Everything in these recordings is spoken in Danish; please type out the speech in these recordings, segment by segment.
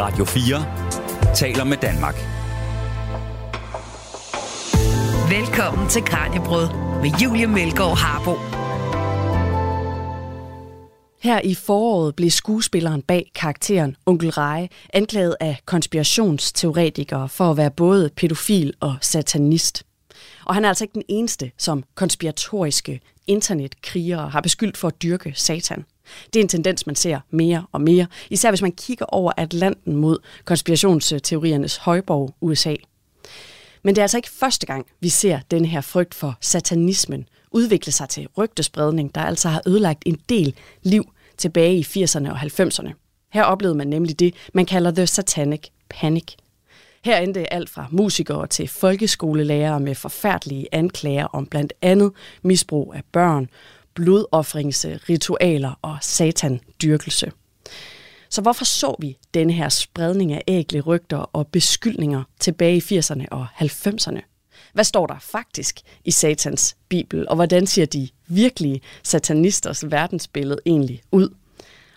Radio 4 taler med Danmark. Velkommen til Kranjebrød med Julie Melgaard Harbo. Her i foråret blev skuespilleren bag karakteren Onkel Rej anklaget af konspirationsteoretikere for at være både pædofil og satanist. Og han er altså ikke den eneste, som konspiratoriske internetkrigere har beskyldt for at dyrke satan. Det er en tendens, man ser mere og mere, især hvis man kigger over Atlanten mod konspirationsteoriernes højborg USA. Men det er altså ikke første gang, vi ser den her frygt for satanismen udvikle sig til rygtespredning, der altså har ødelagt en del liv tilbage i 80'erne og 90'erne. Her oplevede man nemlig det, man kalder The Satanic Panic. Her endte alt fra musikere til folkeskolelærere med forfærdelige anklager om blandt andet misbrug af børn, blodoffringsritualer og satandyrkelse. Så hvorfor så vi denne her spredning af ægle rygter og beskyldninger tilbage i 80'erne og 90'erne? Hvad står der faktisk i satans bibel, og hvordan ser de virkelige satanisters verdensbillede egentlig ud?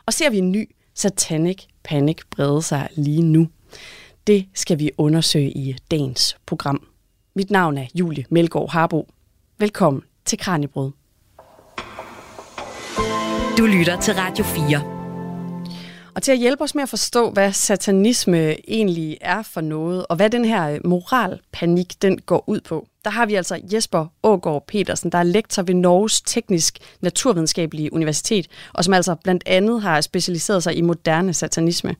Og ser vi en ny satanic panic brede sig lige nu? Det skal vi undersøge i dagens program. Mit navn er Julie Melgaard Harbo. Velkommen til Kranjebrød. Du lytter til Radio 4. Og til at hjælpe os med at forstå, hvad satanisme egentlig er for noget, og hvad den her moralpanik den går ud på, der har vi altså Jesper Ågaard Petersen, der er lektor ved Norges Teknisk Naturvidenskabelige Universitet, og som altså blandt andet har specialiseret sig i moderne satanisme.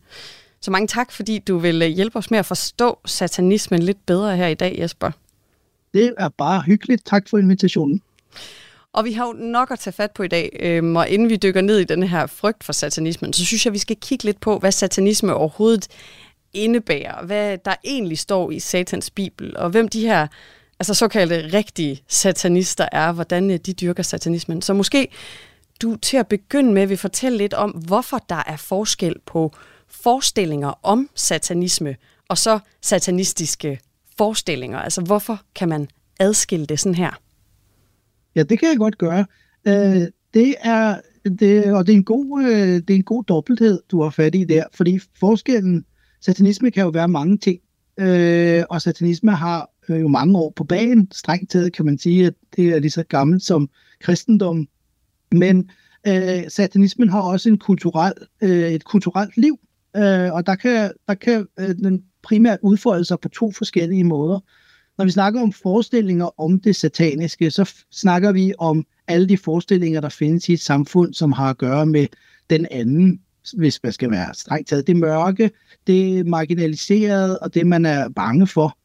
Så mange tak, fordi du vil hjælpe os med at forstå satanismen lidt bedre her i dag, Jesper. Det er bare hyggeligt. Tak for invitationen. Og vi har jo nok at tage fat på i dag, øhm, og inden vi dykker ned i den her frygt for satanismen, så synes jeg, vi skal kigge lidt på, hvad satanisme overhovedet indebærer, hvad der egentlig står i satans bibel, og hvem de her altså såkaldte rigtige satanister er, hvordan øh, de dyrker satanismen. Så måske du til at begynde med vil fortælle lidt om, hvorfor der er forskel på forestillinger om satanisme og så satanistiske forestillinger. Altså hvorfor kan man adskille det sådan her? Ja, det kan jeg godt gøre. Øh, det er, det, og det er, en god, øh, det er en god dobbelthed, du har fat i der, fordi forskellen, satanisme kan jo være mange ting, øh, og satanisme har øh, jo mange år på banen. Strengt taget kan man sige, at det er lige så gammelt som kristendom. Men øh, satanismen har også en kulturel, øh, et kulturelt liv, øh, og der kan, der kan øh, den primært udfolde sig på to forskellige måder. Når vi snakker om forestillinger om det sataniske, så snakker vi om alle de forestillinger, der findes i et samfund, som har at gøre med den anden, hvis man skal være strengt taget. Det mørke, det marginaliserede og det, man er bange for.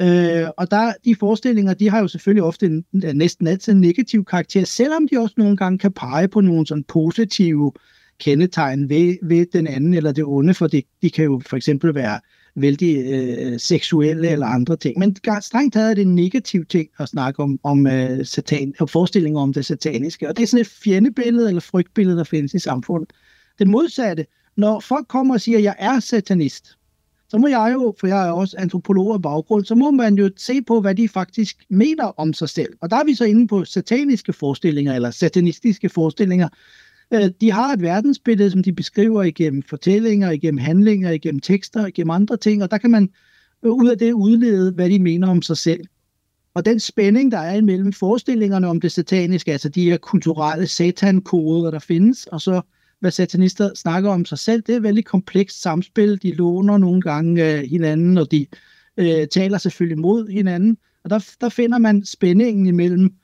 Øh, og der, de forestillinger, de har jo selvfølgelig ofte en, næsten altid en negativ karakter, selvom de også nogle gange kan pege på nogle sådan positive kendetegn ved, ved den anden eller det onde, for det, de kan jo for eksempel være vældig øh, seksuelle eller andre ting. Men strengt taget er det en negativ ting at snakke om, om øh, satan, og forestillinger om det sataniske. Og det er sådan et fjendebillede eller frygtbillede, der findes i samfundet. Det modsatte, når folk kommer og siger, at jeg er satanist, så må jeg jo, for jeg er også antropolog af baggrund, så må man jo se på, hvad de faktisk mener om sig selv. Og der er vi så inde på sataniske forestillinger, eller satanistiske forestillinger. Øh, de har et verdensbillede, som de beskriver igennem fortællinger, igennem handlinger, igennem tekster, igennem andre ting, og der kan man øh, ud af det udlede, hvad de mener om sig selv. Og den spænding, der er imellem forestillingerne om det sataniske, altså de her kulturelle satankoder, der findes, og så hvad satanister snakker om sig selv, det er et veldig komplekst samspil. De låner nogle gange øh, hinanden, og de øh, taler selvfølgelig mod hinanden. Og der, der finder man spændingen imellem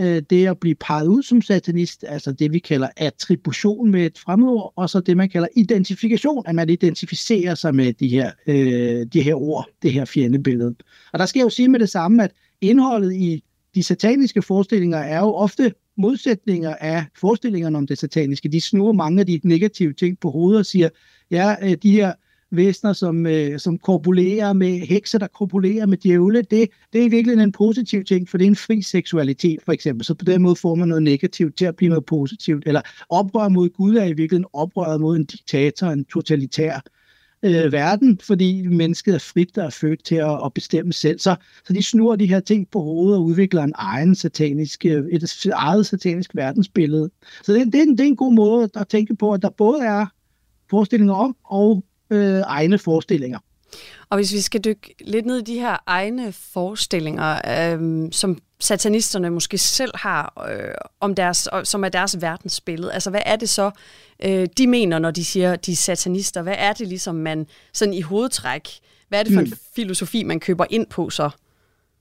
øh, det at blive peget ud som satanist, altså det vi kalder attribution med et fremmedord, og så det man kalder identifikation, at man identificerer sig med de her, øh, de her ord, det her fjendebillede. Og der skal jeg jo sige med det samme, at indholdet i de sataniske forestillinger er jo ofte modsætninger af forestillingerne om det sataniske. De snurrer mange af de negative ting på hovedet og siger, ja, øh, de her væsner, som, øh, som korpulerer med hekse, der korpulerer med djævle, det, det er virkelig en positiv ting, for det er en fri seksualitet, for eksempel. Så på den måde får man noget negativt til at blive noget positivt. Eller oprør mod Gud er i virkeligheden oprør mod en diktator, en totalitær øh, verden, fordi mennesket er frit, der er født til at, at bestemme selv. Så, så de snurrer de her ting på hovedet og udvikler en egen satanisk, øh, et eget satanisk verdensbillede. Så det, det, er en, det er en god måde at tænke på, at der både er forestillinger om og øh, egne forestillinger. Og hvis vi skal dykke lidt ned i de her egne forestillinger, øh, som satanisterne måske selv har, øh, om deres, som er deres verdensbillede, altså hvad er det så, øh, de mener, når de siger, de er satanister? Hvad er det ligesom, man sådan i hovedtræk, hvad er det for en mm. filosofi, man køber ind på så?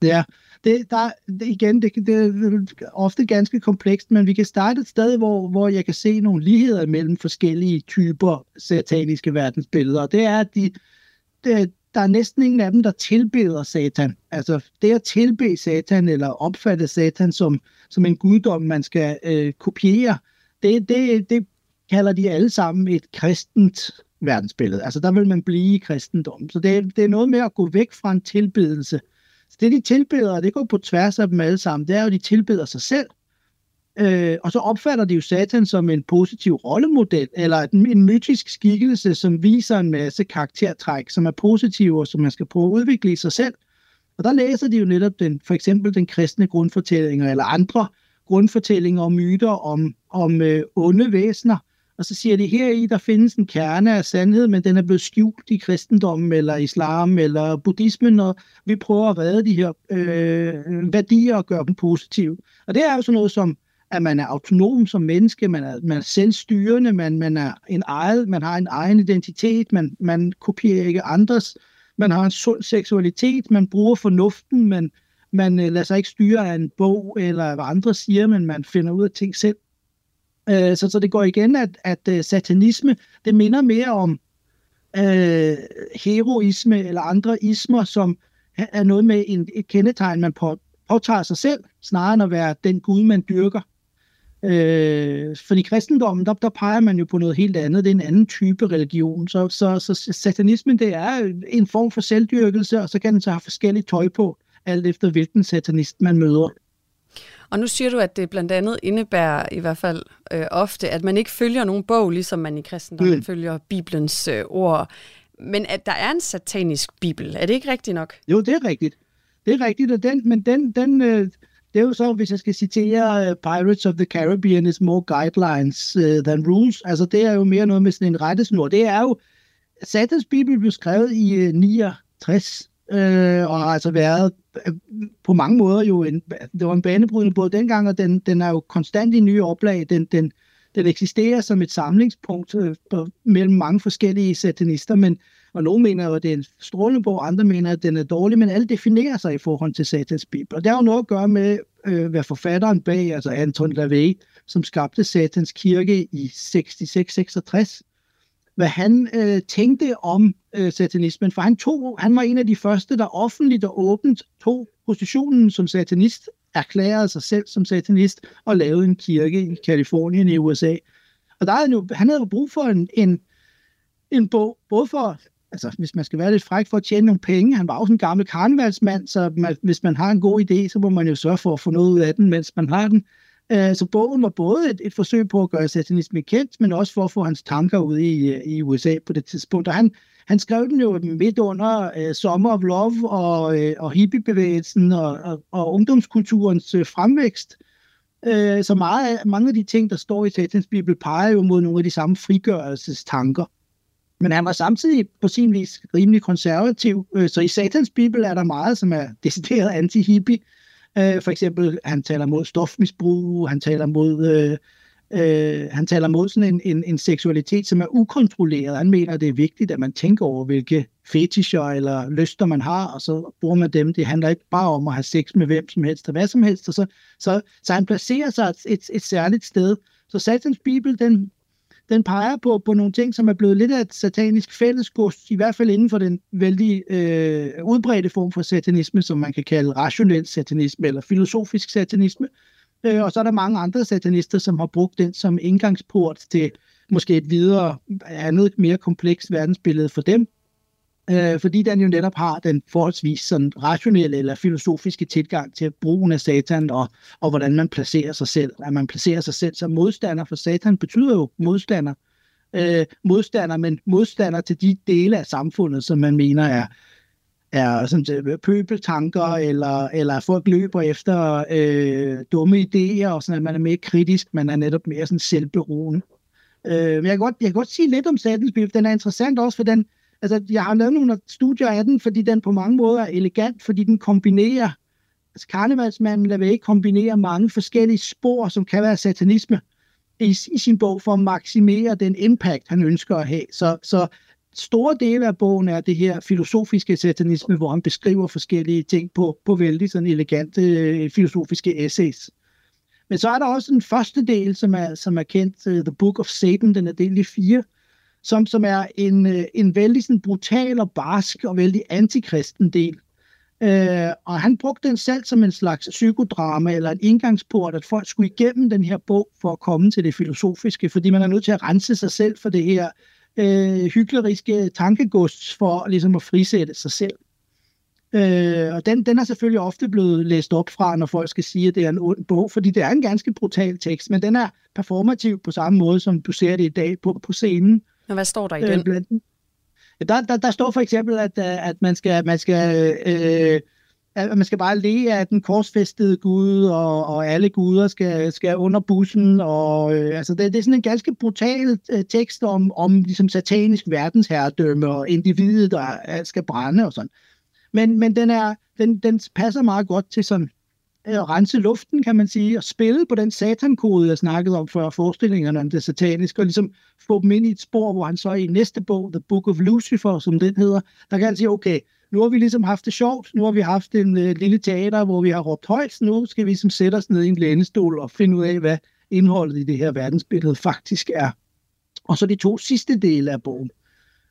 Ja, det, der, det, igen, det, det er ofte ganske komplekst, men vi kan starte et sted, hvor, hvor jeg kan se nogle ligheder mellem forskellige typer sataniske verdensbilleder. Det er, at de, det, der er næsten ingen af dem, der tilbeder Satan. Altså det at tilbe Satan, eller opfatte Satan som, som en guddom, man skal øh, kopiere, det, det, det kalder de alle sammen et kristent verdensbillede. Altså der vil man blive i kristendom. Så det, det er noget med at gå væk fra en tilbedelse. øh, det de tilbeder, det går på tværs af dem alle sammen, det er jo, at de tilbeder sig selv, Øh, og så opfatter de jo Satan som en positiv rollemodel, eller en, en mytisk skikkelse, som viser en masse karaktertræk, som er positive, og som man skal prøve at udvikle i sig selv. Og der læser de jo netop den, for eksempel den kristne grundfortællinger, eller andre grundfortællinger og myter om, om øh, onde væsener. Og så siger de, her i der findes en kerne af sandhed, men den er blevet skjult i kristendommen, eller islam, eller buddhismen, og vi prøver at redde de her øh, værdier og gøre dem positive. Og det er jo sådan noget som at man er autonom som menneske, man er, man er selvstyrende, man, man, er en eget, man har en egen identitet, man, man kopierer ikke andres, man har en sund seksualitet, man bruger fornuften, man, man øh, lader sig ikke styre af en bog, eller hvad andre siger, men man finder ud af ting selv. Øh, så, så det går igen, at, at øh, satanisme, det minder mere om øh, heroisme eller andre ismer, som er noget med en, et kendetegn, man på, påtager sig selv, snarere end at være den Gud, man dyrker. Øh, i kristendommen, der, der peger man jo på noget helt andet. Det er en anden type religion. Så, så, så satanismen, det er en form for selvdyrkelse, og så kan den så have forskellige tøj på, alt efter hvilken satanist man møder. Og nu siger du, at det blandt andet indebærer i hvert fald øh, ofte, at man ikke følger nogen bog, ligesom man i kristendommen mm. følger Bibelens øh, ord. Men at der er en satanisk bibel, er det ikke rigtigt nok? Jo, det er rigtigt. Det er rigtigt, og den, men den, den, øh, det er jo så, hvis jeg skal citere uh, Pirates of the Caribbean is more guidelines uh, than rules. Altså, det er jo mere noget med sådan en rettesnor. Det er jo, Satans Bibel blev skrevet i uh, 69, øh, og har altså været øh, på mange måder jo en, det var en banebrydende både dengang, og den, den er jo konstant i nye oplag. Den, den, den eksisterer som et samlingspunkt øh, på, mellem mange forskellige satanister, men og nogle mener at det er en strålende bog, andre mener, at den er dårlig, men alle definerer sig i forhold til Satans Bibel. Og det har jo noget at gøre med, øh, hvad forfatteren bag, altså Anton LaVey, som skabte Satans kirke i 66-66, hvad han øh, tænkte om øh, satanismen. For han, tog, han var en af de første, der offentligt og åbent tog positionen som satanist, erklærede sig selv som satanist og lavede en kirke i Kalifornien i USA. Og der havde han, jo, han havde brug for en, en, en bog, både for altså, hvis man skal være lidt fræk for at tjene nogle penge, han var også en gammel karnevalsmand, så man, hvis man har en god idé, så må man jo sørge for at få noget ud af den, mens man har den. Øh, så bogen var både et, et forsøg på at gøre satanisme kendt, men også for at få hans tanker ud i, øh, i USA på det tidspunkt. Og han, han skrev den jo midt under uh, Summer of Love og, uh, og hippiebevægelsen og, og, og ungdomskulturens uh, fremvækst. Uh, så meget, mange af de ting, der står i Satans Bibel, peger jo mod nogle af de samme frigørelsestanker. Men han var samtidig på sin vis rimelig konservativ. Øh, så i Satans Bibel er der meget, som er decideret anti-hippie. Øh, for eksempel, han taler mod stofmisbrug, han taler mod, øh, øh, han taler mod sådan en, en, en seksualitet, som er ukontrolleret. Han mener, det er vigtigt, at man tænker over, hvilke fetischer eller lyster man har, og så bruger man dem. Det handler ikke bare om at have sex med hvem som helst og hvad som helst. Og så, så, så han placerer sig et, et, et særligt sted. Så Satans Bibel, den, den peger på, på nogle ting, som er blevet lidt af et satanisk fællesgods, i hvert fald inden for den vældig øh, udbredte form for satanisme, som man kan kalde rationel satanisme eller filosofisk satanisme. Øh, og så er der mange andre satanister, som har brugt den som indgangsport til måske et videre, andet, mere komplekst verdensbillede for dem øh, fordi den jo netop har den forholdsvis sådan rationelle eller filosofiske tilgang til brugen af satan og, og hvordan man placerer sig selv. At man placerer sig selv som modstander, for satan betyder jo modstander. Øh, modstander, men modstander til de dele af samfundet, som man mener er, er sådan, pøbeltanker, eller, eller folk løber efter øh, dumme idéer, og sådan, at man er mere kritisk, man er netop mere sådan selvberoende. Øh, men jeg kan, godt, jeg kan godt sige lidt om Satans Bibel. Den er interessant også, for den, altså, jeg har lavet nogle studier af den, fordi den på mange måder er elegant, fordi den kombinerer, altså karnevalsmanden ikke kombinere mange forskellige spor, som kan være satanisme, i, i sin bog for at maksimere den impact, han ønsker at have. Så, så store dele af bogen er det her filosofiske satanisme, hvor han beskriver forskellige ting på, på vældig sådan elegante øh, filosofiske essays. Men så er der også en første del, som er, som er kendt, uh, The Book of Satan, den er delt i fire, som, som er en, øh, en vældig sådan, brutal og barsk og vældig antikristen del. Øh, og han brugte den selv som en slags psykodrama eller en indgangsport, at folk skulle igennem den her bog for at komme til det filosofiske, fordi man er nødt til at rense sig selv for det her øh, hykleriske tankegods for ligesom at frisætte sig selv. Øh, og den, den er selvfølgelig ofte blevet læst op fra, når folk skal sige, at det er en ond bog, fordi det er en ganske brutal tekst, men den er performativ på samme måde, som du ser det i dag på, på scenen. Og hvad står der i den? Øh, blandt, ja, der, der, der står for eksempel, at, at man skal, man skal øh, at man skal bare le af den korsfæstede Gud, og, og alle guder skal, skal under bussen. Og, øh, altså det, det er sådan en ganske brutal øh, tekst om, om ligesom satanisk verdensherredømme og individet, der skal brænde og sådan. Men, men den, er, den, den passer meget godt til sådan at rense luften, kan man sige, og spille på den satankode, jeg snakkede om før, forestillingerne om det sataniske, og ligesom få dem ind i et spor, hvor han så i næste bog, The Book of Lucifer, som den hedder, der kan han sige, okay, nu har vi ligesom haft det sjovt, nu har vi haft en øh, lille teater, hvor vi har råbt højt, nu skal vi ligesom sætte os ned i en lænestol og finde ud af, hvad indholdet i det her verdensbillede faktisk er. Og så de to sidste dele af bogen,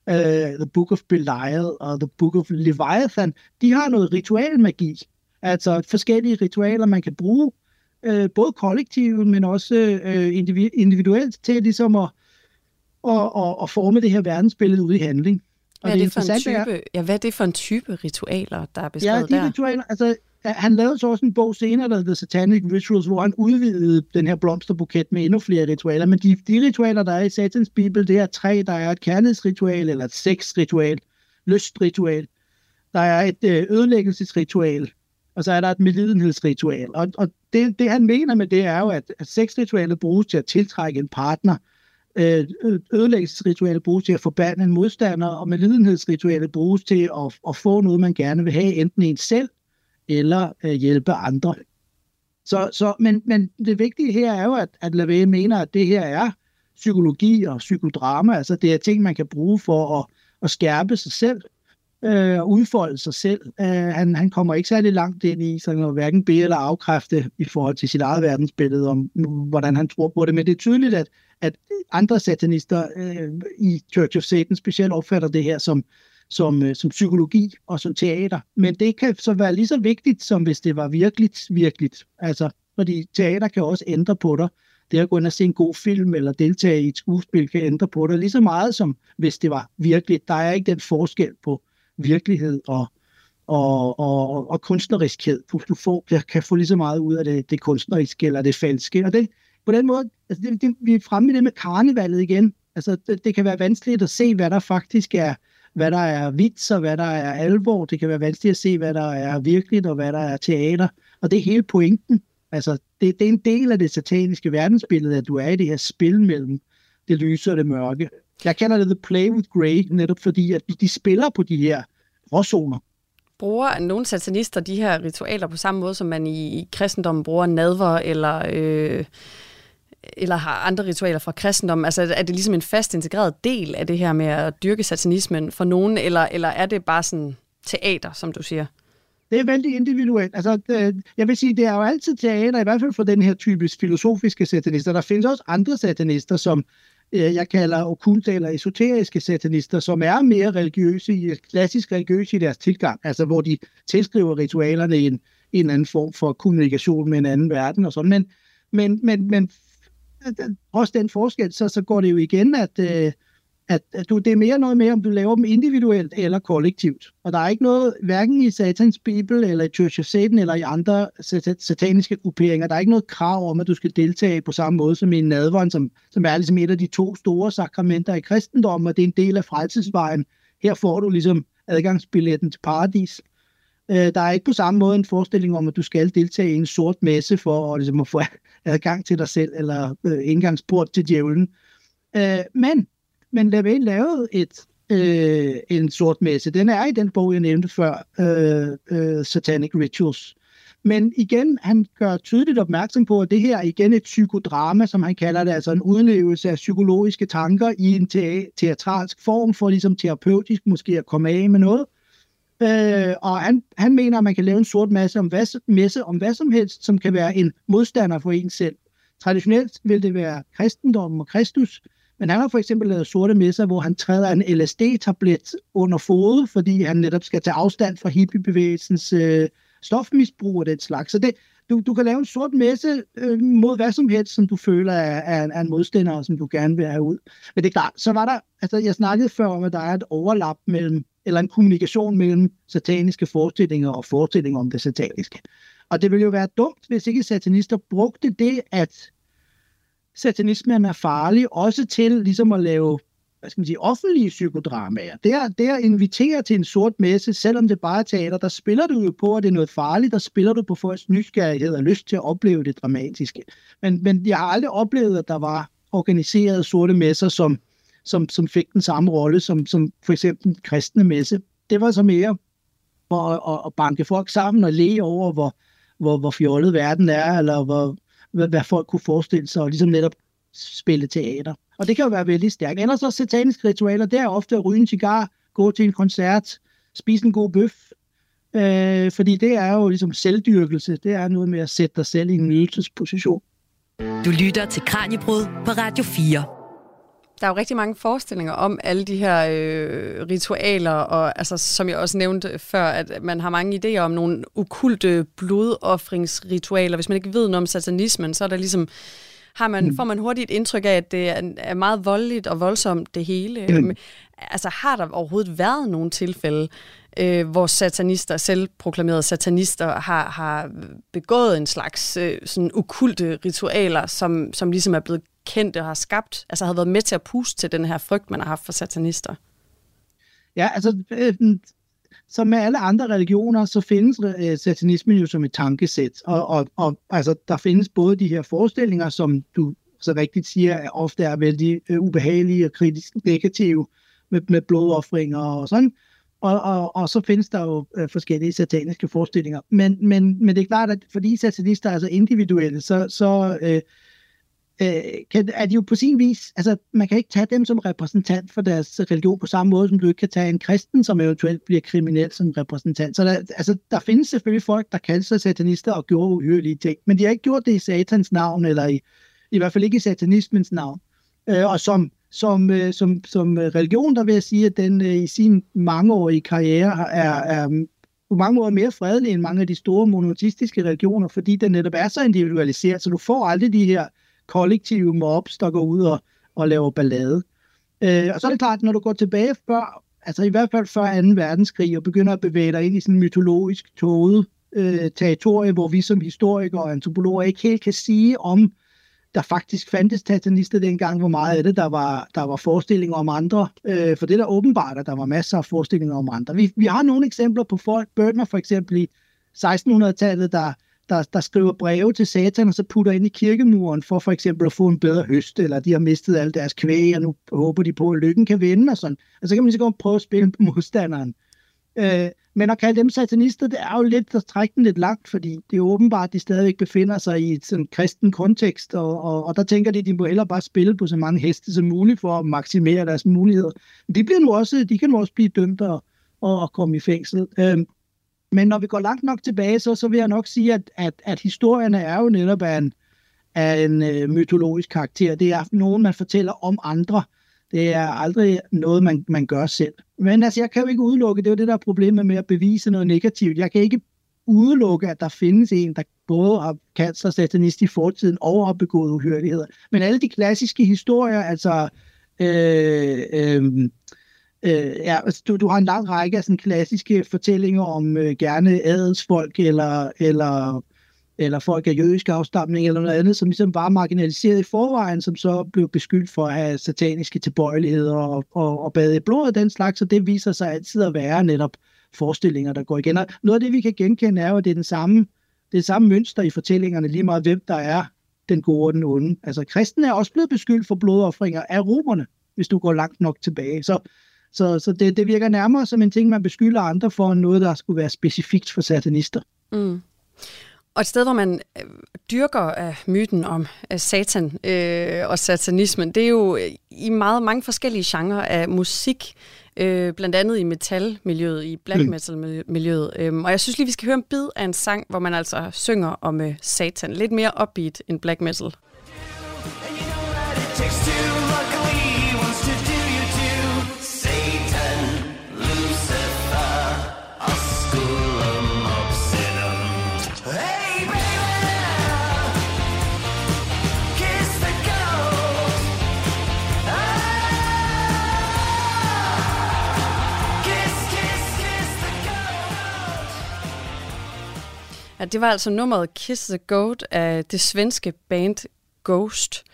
uh, The Book of Belial og The Book of Leviathan, de har noget ritualmagi. Altså forskellige ritualer, man kan bruge, uh, både kollektivt, men også uh, individuelt, til ligesom at, at, at, at forme det her verdensbillede ud i handling. Og hvad er det, for en type, er, ja, hvad er det for en type ritualer, der er beskrevet ja, de der? ritualer, altså han lavede så også en bog senere, der hedder Satanic Rituals, hvor han udvidede den her blomsterbuket med endnu flere ritualer. Men de, de ritualer, der er i Satans Bibel, det er tre. Der er et kærlighedsritual, eller et sexritual, lystritual. Der er et øh, ødelæggelsesritual, og så er der et medlidenhedsritual. Og, og det, det, han mener med det, er jo, at, at sexritualet bruges til at tiltrække en partner, øh, ødelæggelsesritualet bruges til at forbande en modstander, og medlidenhedsritualet bruges til at, at få noget, man gerne vil have, enten en selv eller øh, hjælpe andre. Så, så, men, men det vigtige her er jo, at, at Lavey mener, at det her er psykologi og psykodrama, altså det er ting, man kan bruge for at, at skærpe sig selv øh, og udfolde sig selv. Øh, han, han kommer ikke særlig langt ind i sådan noget, hverken bede eller afkræfte i forhold til sit eget verdensbillede om, hvordan han tror på det, men det er tydeligt, at, at andre satanister øh, i Church of Satan specielt opfatter det her som, som, øh, som psykologi og som teater. Men det kan så være lige så vigtigt, som hvis det var virkeligt, virkeligt. Altså, fordi teater kan også ændre på dig. Det at gå ind og se en god film eller deltage i et skuespil kan ændre på dig lige så meget, som hvis det var virkeligt. Der er ikke den forskel på virkelighed og, og, og, og kunstneriskhed. Du, du får, kan få lige så meget ud af det, det kunstneriske eller det falske. Og det, på den måde, altså det, det, vi er fremme i det med karnevalet igen. Altså, det, det kan være vanskeligt at se, hvad der faktisk er hvad der er vits og hvad der er alvor. Det kan være vanskeligt at se, hvad der er virkeligt og hvad der er teater. Og det er hele pointen. Altså, det, det er en del af det sataniske verdensbillede, at du er i det her spil mellem det lyse og det mørke. Jeg kalder det The Play with Grey, netop fordi, at de spiller på de her råzoner. Bruger nogle satanister de her ritualer på samme måde, som man i, i kristendommen bruger nadver eller... Øh eller har andre ritualer fra kristendommen? Altså er det ligesom en fast integreret del af det her med at dyrke satanismen for nogen, eller, eller er det bare sådan teater, som du siger? Det er vældig individuelt. Altså, det, jeg vil sige, det er jo altid teater, i hvert fald for den her type filosofiske satanister. Der findes også andre satanister, som øh, jeg kalder okulte eller esoteriske satanister, som er mere religiøse, klassisk religiøse i deres tilgang, altså hvor de tilskriver ritualerne en, en anden form for kommunikation med en anden verden og sådan. Men, men, men, men øh, også den forskel, så, så går det jo igen, at, øh, at, at du, det er mere noget med, om du laver dem individuelt eller kollektivt. Og der er ikke noget, hverken i Satans Bibel, eller i Church of Satan, eller i andre sataniske grupperinger, der er ikke noget krav om, at du skal deltage på samme måde som i en nadvånd, som, som er ligesom et af de to store sakramenter i kristendommen, og det er en del af frelsesvejen. Her får du ligesom adgangsbilletten til paradis. Øh, der er ikke på samme måde en forestilling om, at du skal deltage i en sort messe for at, ligesom, at få adgang til dig selv, eller øh, indgangsport til djævlen. Øh, men, men Lavey lavede et, øh, en sort messe. Den er i den bog, jeg nævnte før, øh, øh, Satanic Rituals. Men igen, han gør tydeligt opmærksom på, at det her er igen et psykodrama, som han kalder det, altså en udlevelse af psykologiske tanker i en te- teatralsk form, for ligesom terapeutisk måske at komme af med noget. Øh, og han, han mener, at man kan lave en sort masse om hvad, messe om hvad som helst, som kan være en modstander for en selv. Traditionelt vil det være kristendommen og Kristus, men han har for eksempel lavet sorte messer, hvor han træder en LSD-tablet under fodet, fordi han netop skal tage afstand fra hippiebevægelsens øh, stofmisbrug og den slags. Så det, du, du kan lave en sort messe øh, mod hvad som helst, som du føler er, er, er en modstander, og som du gerne vil have ud. Men det er klart, så var der, altså jeg snakkede før om, at der er et overlap mellem, eller en kommunikation mellem sataniske forestillinger og forestillinger om det sataniske. Og det ville jo være dumt, hvis ikke satanister brugte det, at satanismen er farlig, også til ligesom at lave hvad skal man sige, offentlige psykodramaer. Det der det at invitere til en sort messe, selvom det bare er teater, der spiller du jo på, at det er noget farligt, der spiller du på folks nysgerrighed og lyst til at opleve det dramatiske. Men, men jeg har aldrig oplevet, at der var organiserede sorte messer, som, som, som fik den samme rolle som, som for eksempel den kristne messe. Det var så mere for at, at banke folk sammen og le over, hvor, hvor, hvor fjollet verden er, eller hvor, hvad, hvad folk kunne forestille sig, og ligesom netop spille teater. Og det kan jo være vældig stærkt. Ellers så sataniske ritualer, det er ofte at ryge en cigar, gå til en koncert, spise en god bøf, øh, fordi det er jo ligesom selvdyrkelse. Det er noget med at sætte dig selv i en nydelsesposition. Du lytter til Kranjebrud på Radio 4. Der er jo rigtig mange forestillinger om alle de her øh, ritualer, og altså, som jeg også nævnte før, at man har mange idéer om nogle ukulte blodoffringsritualer. Hvis man ikke ved noget om satanismen, så er der ligesom har man, mm. får man hurtigt et indtryk af, at det er, meget voldeligt og voldsomt det hele. Mm. Altså har der overhovedet været nogle tilfælde, øh, hvor satanister, selvproklamerede satanister, har, har begået en slags øh, sådan ukulte ritualer, som, som ligesom er blevet kendte og har skabt, altså har været med til at puste til den her frygt, man har haft for satanister? Ja, altså øh, mm, som med alle andre religioner, så findes øh, satanismen jo som et tankesæt. Og, og, og altså, der findes både de her forestillinger, som du så rigtigt siger, er ofte er vældig øh, ubehagelige og kritisk negative med, med blodoffringer og sådan. Og, og, og så findes der jo øh, forskellige sataniske forestillinger. Men, men, men det er klart, at fordi satanister er så individuelle, så, så øh, øh, kan, er de jo på sin vis, altså man kan ikke tage dem som repræsentant for deres religion på samme måde, som du ikke kan tage en kristen, som eventuelt bliver kriminel som repræsentant. Så der, altså, der findes selvfølgelig folk, der kalder sig satanister og gjorde uhyrelige ting, men de har ikke gjort det i satans navn, eller i, i hvert fald ikke i satanismens navn. Øh, og som, som, øh, som, som religion, der vil jeg sige, at den øh, i sin mangeårige karriere er, er på mange måder mere fredelig end mange af de store monoteistiske religioner, fordi den netop er så individualiseret, så du får aldrig de her kollektive mobs, der går ud og, og laver ballade. Øh, og så er det klart, når du går tilbage før, altså i hvert fald før 2. verdenskrig, og begynder at bevæge dig ind i sådan en mytologisk tåget øh, territorie, hvor vi som historikere og antropologer ikke helt kan sige, om der faktisk fandtes tatanister dengang, hvor meget af det, der var, der var forestillinger om andre. Øh, for det er der åbenbart, at der var masser af forestillinger om andre. Vi, vi har nogle eksempler på folk, Bødner for eksempel i 1600-tallet, der der, der skriver breve til satan, og så putter ind i kirkemuren for for eksempel at få en bedre høst, eller de har mistet alt deres kvæg, og nu håber de på, at lykken kan vinde, og sådan. Og så kan man lige så godt prøve at spille på modstanderen. Øh, men at kalde dem satanister, det er jo lidt at trække den lidt langt, fordi det er åbenbart, at de stadigvæk befinder sig i et sådan kristen kontekst, og, og, og der tænker de, at de må hellere bare spille på så mange heste som muligt for at maksimere deres muligheder. De, bliver nu også, de kan nu også blive dømt og, og, og komme i fængsel. Øh, men når vi går langt nok tilbage, så, så vil jeg nok sige, at, at, at historierne er jo netop af en, af en øh, mytologisk karakter. Det er nogen, man fortæller om andre. Det er aldrig noget, man, man gør selv. Men altså, jeg kan jo ikke udelukke, det er jo det, der er problemet med at bevise noget negativt. Jeg kan ikke udelukke, at der findes en, der både har kaldt sig satanist i fortiden og har begået uhyrligheder. Men alle de klassiske historier, altså øh, øh, Øh, ja, altså, du, du har en lang række af sådan klassiske fortællinger om øh, gerne adelsfolk eller, eller, eller folk af jødisk afstamning eller noget andet, som ligesom var marginaliseret i forvejen, som så blev beskyldt for at have sataniske tilbøjeligheder og, og, og bade i blod og den slags, og det viser sig altid at være netop forestillinger, der går igen. Og noget af det, vi kan genkende, er jo, at det er den samme, det er samme mønster i fortællingerne, lige meget hvem der er den gode og den onde. Altså, kristne er også blevet beskyldt for blodoffringer af romerne, hvis du går langt nok tilbage. Så så, så det, det virker nærmere som en ting, man beskylder andre for, noget, der skulle være specifikt for satanister. Mm. Og et sted, hvor man øh, dyrker uh, myten om uh, satan uh, og satanismen, det er jo i meget mange forskellige genrer af musik, uh, blandt andet i metalmiljøet, i black mm. metal-miljøet. Um, og jeg synes lige, vi skal høre en bid af en sang, hvor man altså synger om uh, satan. Lidt mere upbeat end black metal. And you know Ja, det var altså nummeret Kiss the Goat af det svenske band Ghost.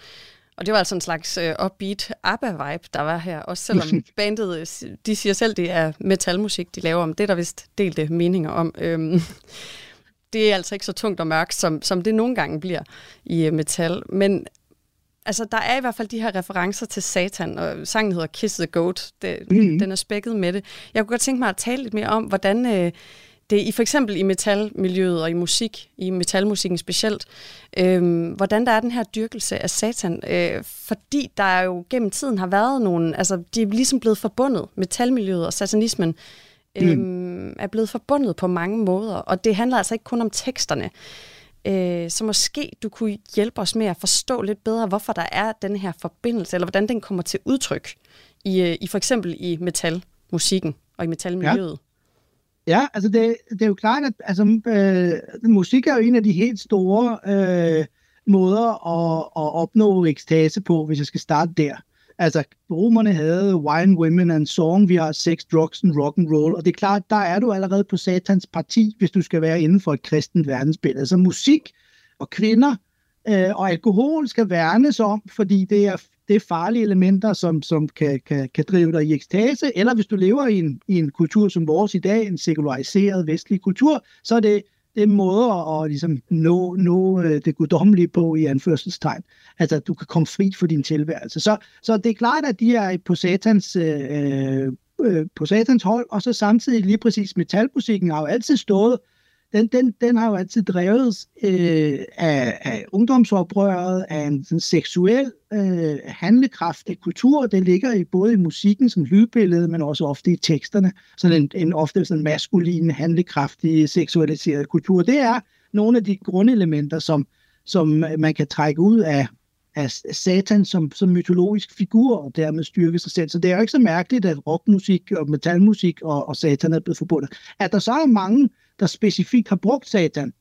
Og det var altså en slags uh, upbeat ABBA-vibe, der var her. Også selvom bandet, øh, de siger selv, det er metalmusik, de laver om. Det er der vist delte meninger om. Øhm, det er altså ikke så tungt og mørkt, som, som det nogle gange bliver i uh, metal. Men altså, der er i hvert fald de her referencer til Satan, og sangen hedder Kiss the Goat. Det, mm. Den er spækket med det. Jeg kunne godt tænke mig at tale lidt mere om, hvordan... Uh, det i for eksempel i metalmiljøet og i musik, i metalmusikken specielt, øh, hvordan der er den her dyrkelse af satan, øh, fordi der jo gennem tiden har været nogle, altså de er ligesom blevet forbundet, metalmiljøet og satanismen øh, mm. er blevet forbundet på mange måder, og det handler altså ikke kun om teksterne. Øh, så måske du kunne hjælpe os med at forstå lidt bedre, hvorfor der er den her forbindelse, eller hvordan den kommer til udtryk i, øh, i for eksempel i metalmusikken og i metalmiljøet. Ja. Ja, altså det, det er jo klart, at altså, øh, musik er jo en af de helt store øh, måder at, at opnå ekstase på, hvis jeg skal starte der. Altså, romerne havde wine, women and song, vi har sex, drugs and rock and roll, og det er klart, der er du allerede på satans parti, hvis du skal være inden for et kristent verdensbillede. Altså musik og kvinder øh, og alkohol skal værnes om, fordi det er det er farlige elementer, som, som kan, kan, kan drive dig i ekstase, eller hvis du lever i en, i en kultur som vores i dag, en sekulariseret vestlig kultur, så er det, det er måder at ligesom nå, nå øh, det guddommelige på i anførselstegn. Altså, at du kan komme fri for din tilværelse. Så, så det er klart, at de er på satans, øh, øh, øh på satans hold, og så samtidig lige præcis metalmusikken har jo altid stået den, den, den har jo altid drevet øh, af, af ungdomsoprøret, af en sådan seksuel, øh, handlekraftig kultur. Det ligger i både i musikken som lydbillede, men også ofte i teksterne. Sådan en, en ofte sådan maskulin, handlekraftig, seksualiseret kultur. Det er nogle af de grundelementer, som, som man kan trække ud af, af Satan som, som mytologisk figur, og dermed styrke sig selv. Så det er jo ikke så mærkeligt, at rockmusik og metalmusik og, og Satan er blevet forbundet. At der så er mange der specifikt har brugt satan.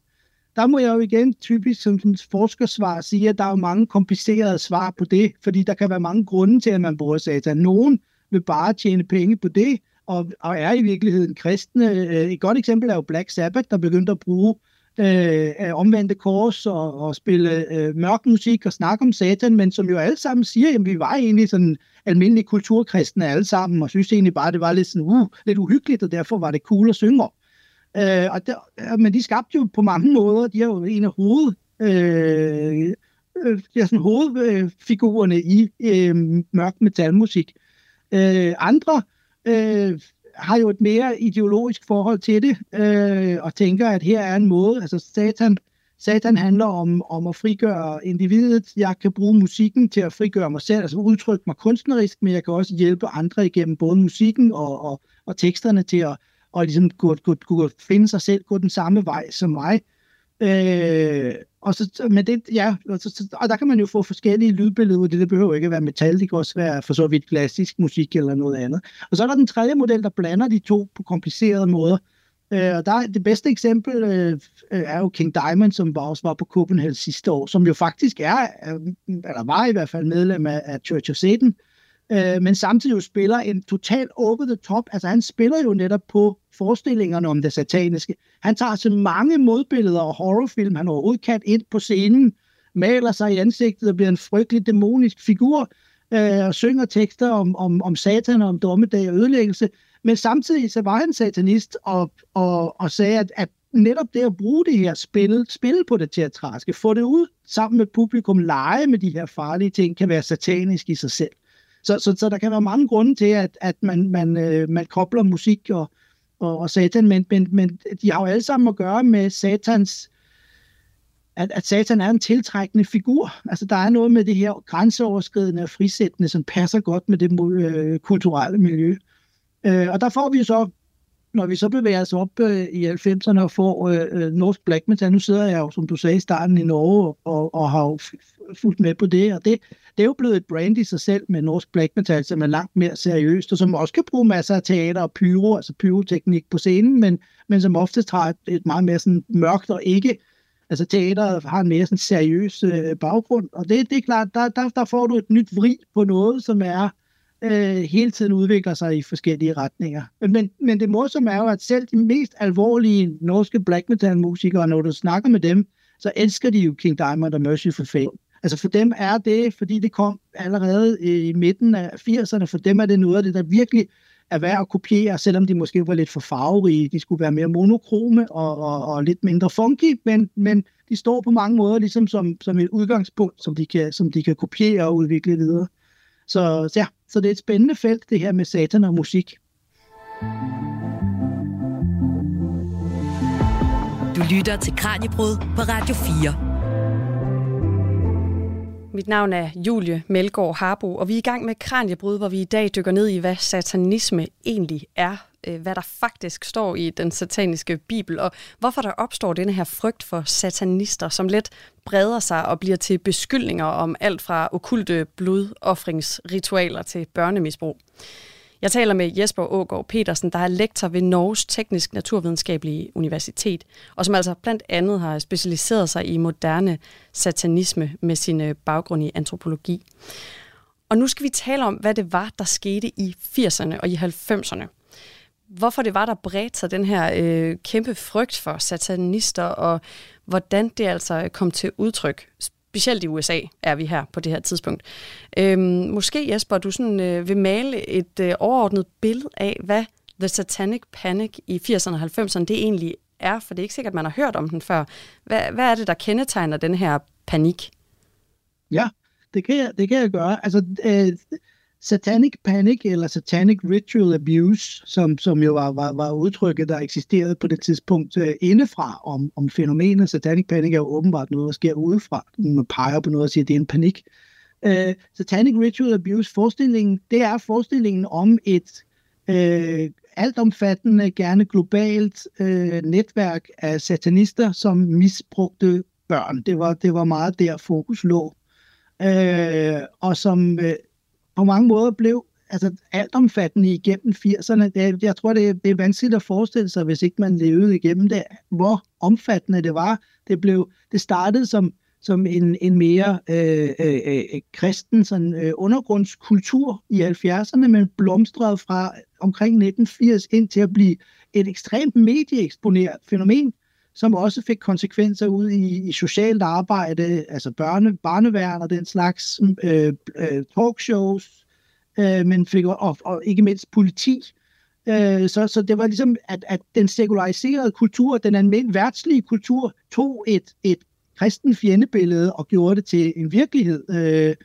Der må jeg jo igen typisk som forskersvar sige, at der er mange komplicerede svar på det, fordi der kan være mange grunde til, at man bruger satan. Nogen vil bare tjene penge på det, og, og er i virkeligheden kristne. Øh, et godt eksempel er jo Black Sabbath, der begyndte at bruge øh, omvendte kors og, og spille øh, mørk musik og snakke om satan, men som jo alle sammen siger, at vi var egentlig sådan almindelige kulturkristne alle sammen, og synes egentlig bare, at det var lidt, sådan, uh, lidt uhyggeligt, og derfor var det cool at synge om. Øh, og der, men de skabte jo på mange måder, de er jo en af hoved, øh, øh, de er sådan hovedfigurerne i øh, mørk metalmusik. Øh, andre øh, har jo et mere ideologisk forhold til det, øh, og tænker, at her er en måde, altså satan, satan handler om, om at frigøre individet. Jeg kan bruge musikken til at frigøre mig selv, altså udtrykke mig kunstnerisk, men jeg kan også hjælpe andre igennem både musikken og, og, og teksterne til at og ligesom kunne, kunne, kunne finde sig selv, gå den samme vej som mig. Øh, og, så, men det, ja, og, så, og der kan man jo få forskellige lydbilleder ud det. Det behøver ikke at være metal, det kan også være for så vidt klassisk musik eller noget andet. Og så er der den tredje model, der blander de to på komplicerede måder. Øh, og der, det bedste eksempel øh, er jo King Diamond, som var, også var på Copenhagen sidste år, som jo faktisk er, eller var i hvert fald medlem af, af Church of Satan, øh, Øh, men samtidig jo spiller en total over the top. Altså han spiller jo netop på forestillingerne om det sataniske. Han tager så mange modbilleder og horrorfilm, han overhovedet kan ind på scenen, maler sig i ansigtet og bliver en frygtelig dæmonisk figur, øh, og synger tekster om, om, om satan og om dommedag og ødelæggelse. Men samtidig så var han satanist og, og, og sagde, at, at netop det at bruge det her spil, spil på det teatralske, få det ud sammen med publikum, lege med de her farlige ting, kan være satanisk i sig selv. Så, så, så der kan være mange grunde til, at, at man, man, øh, man kobler musik og, og, og satan, men, men, men de har jo alle sammen at gøre med satans at, at satan er en tiltrækkende figur. Altså, der er noget med det her grænseoverskridende og frisættende, som passer godt med det øh, kulturelle miljø. Øh, og der får vi så når vi så bevæger os op øh, i 90'erne og får øh, øh norsk black metal, nu sidder jeg jo, som du sagde i starten, i Norge og, og har jo fulgt med på det, og det, det er jo blevet et brand i sig selv med norsk black altså, metal, som er langt mere seriøst, og som også kan bruge masser af teater og pyro, altså pyroteknik på scenen, men, men som oftest har et, et meget mere sådan mørkt og ikke Altså teateret har en mere sådan seriøs øh, baggrund, og det, det er klart, der, der, der får du et nyt vrid på noget, som er øh, hele tiden udvikler sig i forskellige retninger. Men, men det morsomme er jo, at selv de mest alvorlige norske black metal musikere, når du snakker med dem, så elsker de jo King Diamond og Mercy for Fame. Altså for dem er det, fordi det kom allerede i midten af 80'erne, for dem er det noget af det, der virkelig er værd at kopiere, selvom de måske var lidt for farverige. De skulle være mere monokrome og, og, og lidt mindre funky, men, men de står på mange måder ligesom som, som et udgangspunkt, som de, kan, som de kan kopiere og udvikle videre. Så ja, så det er et spændende felt, det her med satan og musik. Du lytter til Kranjebrud på Radio 4. Mit navn er Julie Melgaard Harbo, og vi er i gang med Kranjebrud, hvor vi i dag dykker ned i, hvad satanisme egentlig er, øh, hvad der faktisk står i den sataniske bibel, og hvorfor der opstår denne her frygt for satanister, som let breder sig og bliver til beskyldninger om alt fra okulte blodoffringsritualer til børnemisbrug. Jeg taler med Jesper Ågaard Petersen, der er lektor ved Norges Teknisk Naturvidenskabelige Universitet, og som altså blandt andet har specialiseret sig i moderne satanisme med sin øh, baggrund i antropologi. Og nu skal vi tale om, hvad det var, der skete i 80'erne og i 90'erne. Hvorfor det var, der bredte sig den her øh, kæmpe frygt for satanister, og hvordan det altså kom til udtryk, specielt i USA er vi her på det her tidspunkt. Øhm, måske Jesper, du sådan, øh, vil male et øh, overordnet billede af, hvad The Satanic Panic i 80'erne og 90'erne det egentlig er, for det er ikke sikkert, man har hørt om den før. Hvad, hvad er det, der kendetegner den her panik? Ja, det kan jeg, det kan jeg gøre. Altså, øh, Satanic Panic eller Satanic Ritual Abuse, som, som jo var, var, var udtrykket, der eksisterede på det tidspunkt uh, indefra om, om fænomenet. Satanic Panic er jo åbenbart noget, der sker udefra. Man peger på noget og siger, at det er en panik. Uh, Satanic Ritual Abuse, forestillingen, det er forestillingen om et uh, altomfattende, gerne globalt uh, netværk af satanister, som misbrugte børn. Det var, det var meget der fokus lå. Uh, og som på mange måder blev altså altomfattende igennem 80'erne. Det, jeg tror, det er, det er vanskeligt at forestille sig, hvis ikke man levede igennem det, hvor omfattende det var. Det, blev, det startede som, som en, en mere øh, øh, øh kristen sådan, øh, undergrundskultur i 70'erne, men blomstrede fra omkring 1980 ind til at blive et ekstremt medieeksponeret fænomen, som også fik konsekvenser ud i, i socialt arbejde, altså børne, barneværn og den slags mm, øh, øh, talkshows, øh, men fik, og, og ikke mindst politi. Øh, så, så det var ligesom, at, at den sekulariserede kultur, den almindelige værtslige kultur, tog et, et kristen fjendebillede og gjorde det til en virkelighed øh,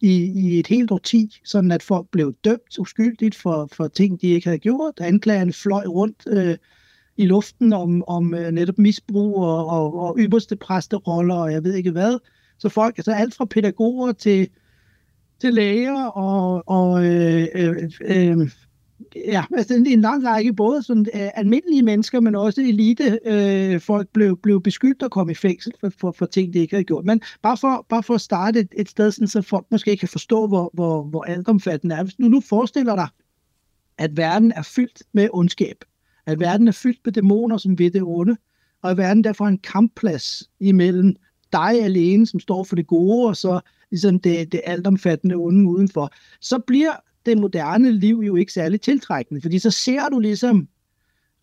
i, i et helt årti, sådan at folk blev dømt uskyldigt for, for ting, de ikke havde gjort. Anklagerne fløj rundt øh, i luften om, om øh, netop misbrug og, og, og ypperste præsteroller og jeg ved ikke hvad. Så folk, altså alt fra pædagoger til, til læger og, og øh, øh, øh, ja, altså en, en lang række både sådan, øh, almindelige mennesker, men også elite øh, folk blev, blev beskyldt og kom i fængsel for, for, for ting, de ikke havde gjort. Men bare for, bare for at starte et, et sted, sådan, så folk måske kan forstå, hvor, hvor, hvor altomfattende er. Hvis du nu forestiller dig, at verden er fyldt med ondskab, at verden er fyldt med dæmoner, som ved det onde, og at verden derfor er en kampplads imellem dig alene, som står for det gode, og så ligesom det, det altomfattende onde udenfor, så bliver det moderne liv jo ikke særlig tiltrækkende, fordi så ser du ligesom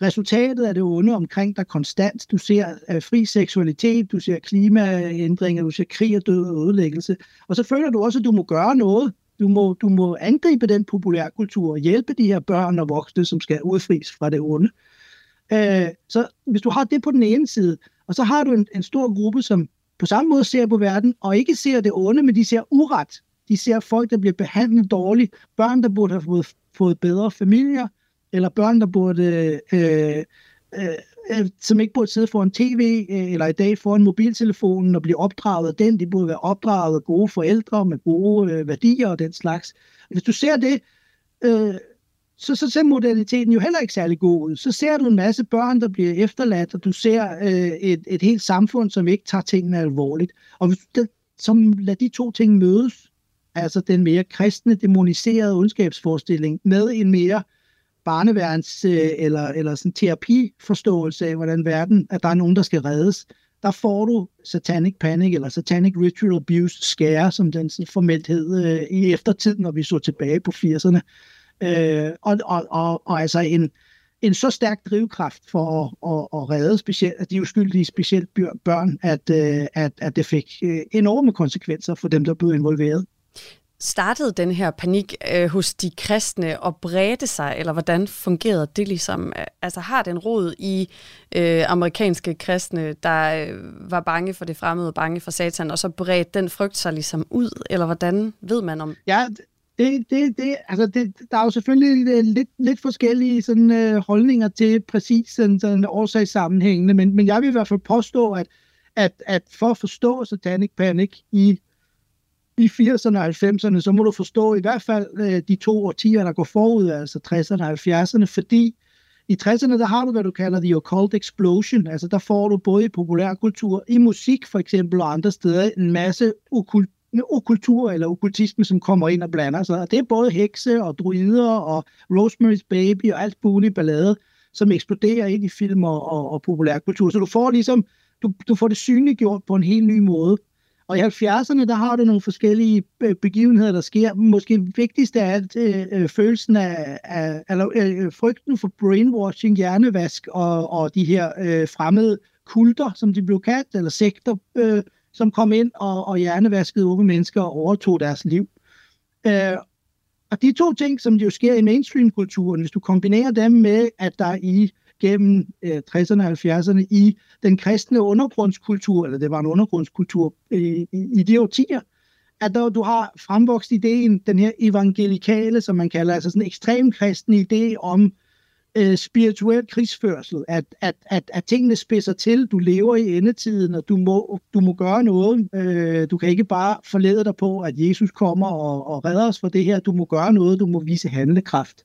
resultatet af det onde omkring dig konstant. Du ser uh, fri seksualitet, du ser klimaændringer, du ser krig og død og ødelæggelse. Og så føler du også, at du må gøre noget du må, du må angribe den populærkultur og hjælpe de her børn og voksne, som skal udfries fra det onde. Øh, så hvis du har det på den ene side, og så har du en, en stor gruppe, som på samme måde ser på verden, og ikke ser det onde, men de ser uret. De ser folk, der bliver behandlet dårligt, børn, der burde have fået, fået bedre familier, eller børn, der burde, øh, øh, øh, som ikke burde sidde foran tv, øh, eller i dag foran mobiltelefonen og blive opdraget af den. De burde være opdraget af gode forældre med gode øh, værdier og den slags. Hvis du ser det, øh, så, så ser moderniteten jo heller ikke særlig god ud. Så ser du en masse børn, der bliver efterladt, og du ser øh, et, et helt samfund, som ikke tager tingene alvorligt. Og hvis det, som lader de to ting mødes, altså den mere kristne, demoniserede ondskabsforestilling, med en mere barneværns- øh, eller, eller sådan terapiforståelse af, hvordan verden, at der er nogen, der skal reddes, der får du satanic panic eller satanic ritual abuse skære, som den formelt hed øh, i eftertiden, når vi så tilbage på 80'erne. Øh, og, og, og, og altså en, en så stærk drivkraft for at, at, at redde specielt, at de uskyldige specielt børn, at, øh, at, at det fik øh, enorme konsekvenser for dem, der blev involveret. Startede den her panik øh, hos de kristne og bredte sig, eller hvordan fungerede det ligesom? Altså har den rod i øh, amerikanske kristne, der øh, var bange for det fremmede, bange for satan, og så bredte den frygt sig ligesom ud, eller hvordan ved man om? Ja, det, det, det, altså det, der er jo selvfølgelig lidt, øh, lidt forskellige sådan, øh, holdninger til præcis sådan, sådan årsagssammenhængende, men, men jeg vil i hvert fald påstå, at, at, at for at forstå Satanic Panic i, i 80'erne og 90'erne, så må du forstå i hvert fald øh, de to årtier, der går forud, altså 60'erne og 70'erne, fordi i 60'erne, der har du, hvad du kalder the occult explosion, altså der får du både i populærkultur, i musik for eksempel og andre steder, en masse okult okultur eller okultisme, som kommer ind og blander sig. Og det er både hekse og druider og Rosemary's Baby og alt muligt ballade, som eksploderer ind i film og, og, og populærkultur. Så du får ligesom, du, du får det synliggjort på en helt ny måde. Og i 70'erne, der har du nogle forskellige øh, begivenheder, der sker. Måske vigtigst af alt øh, øh følelsen af, af eller, øh, øh, frygten for brainwashing, hjernevask og, og de her øh, fremmede kulter, som de blev kaldt, eller sekter, øh, som kom ind og, og hjernevaskede unge mennesker og overtog deres liv. Øh, og de to ting, som jo sker i mainstream-kulturen, hvis du kombinerer dem med, at der i gennem øh, 60'erne og 70'erne i den kristne undergrundskultur, eller det var en undergrundskultur øh, i, i de årtier, at der, du har fremvokst ideen, den her evangelikale, som man kalder, altså sådan en ekstrem kristen idé om øh, spirituel krigsførsel, at, at, at, at tingene spidser til, du lever i endetiden, og du må, du må gøre noget. Øh, du kan ikke bare forlede dig på, at Jesus kommer og, og redder os for det her. Du må gøre noget, du må vise handlekraft.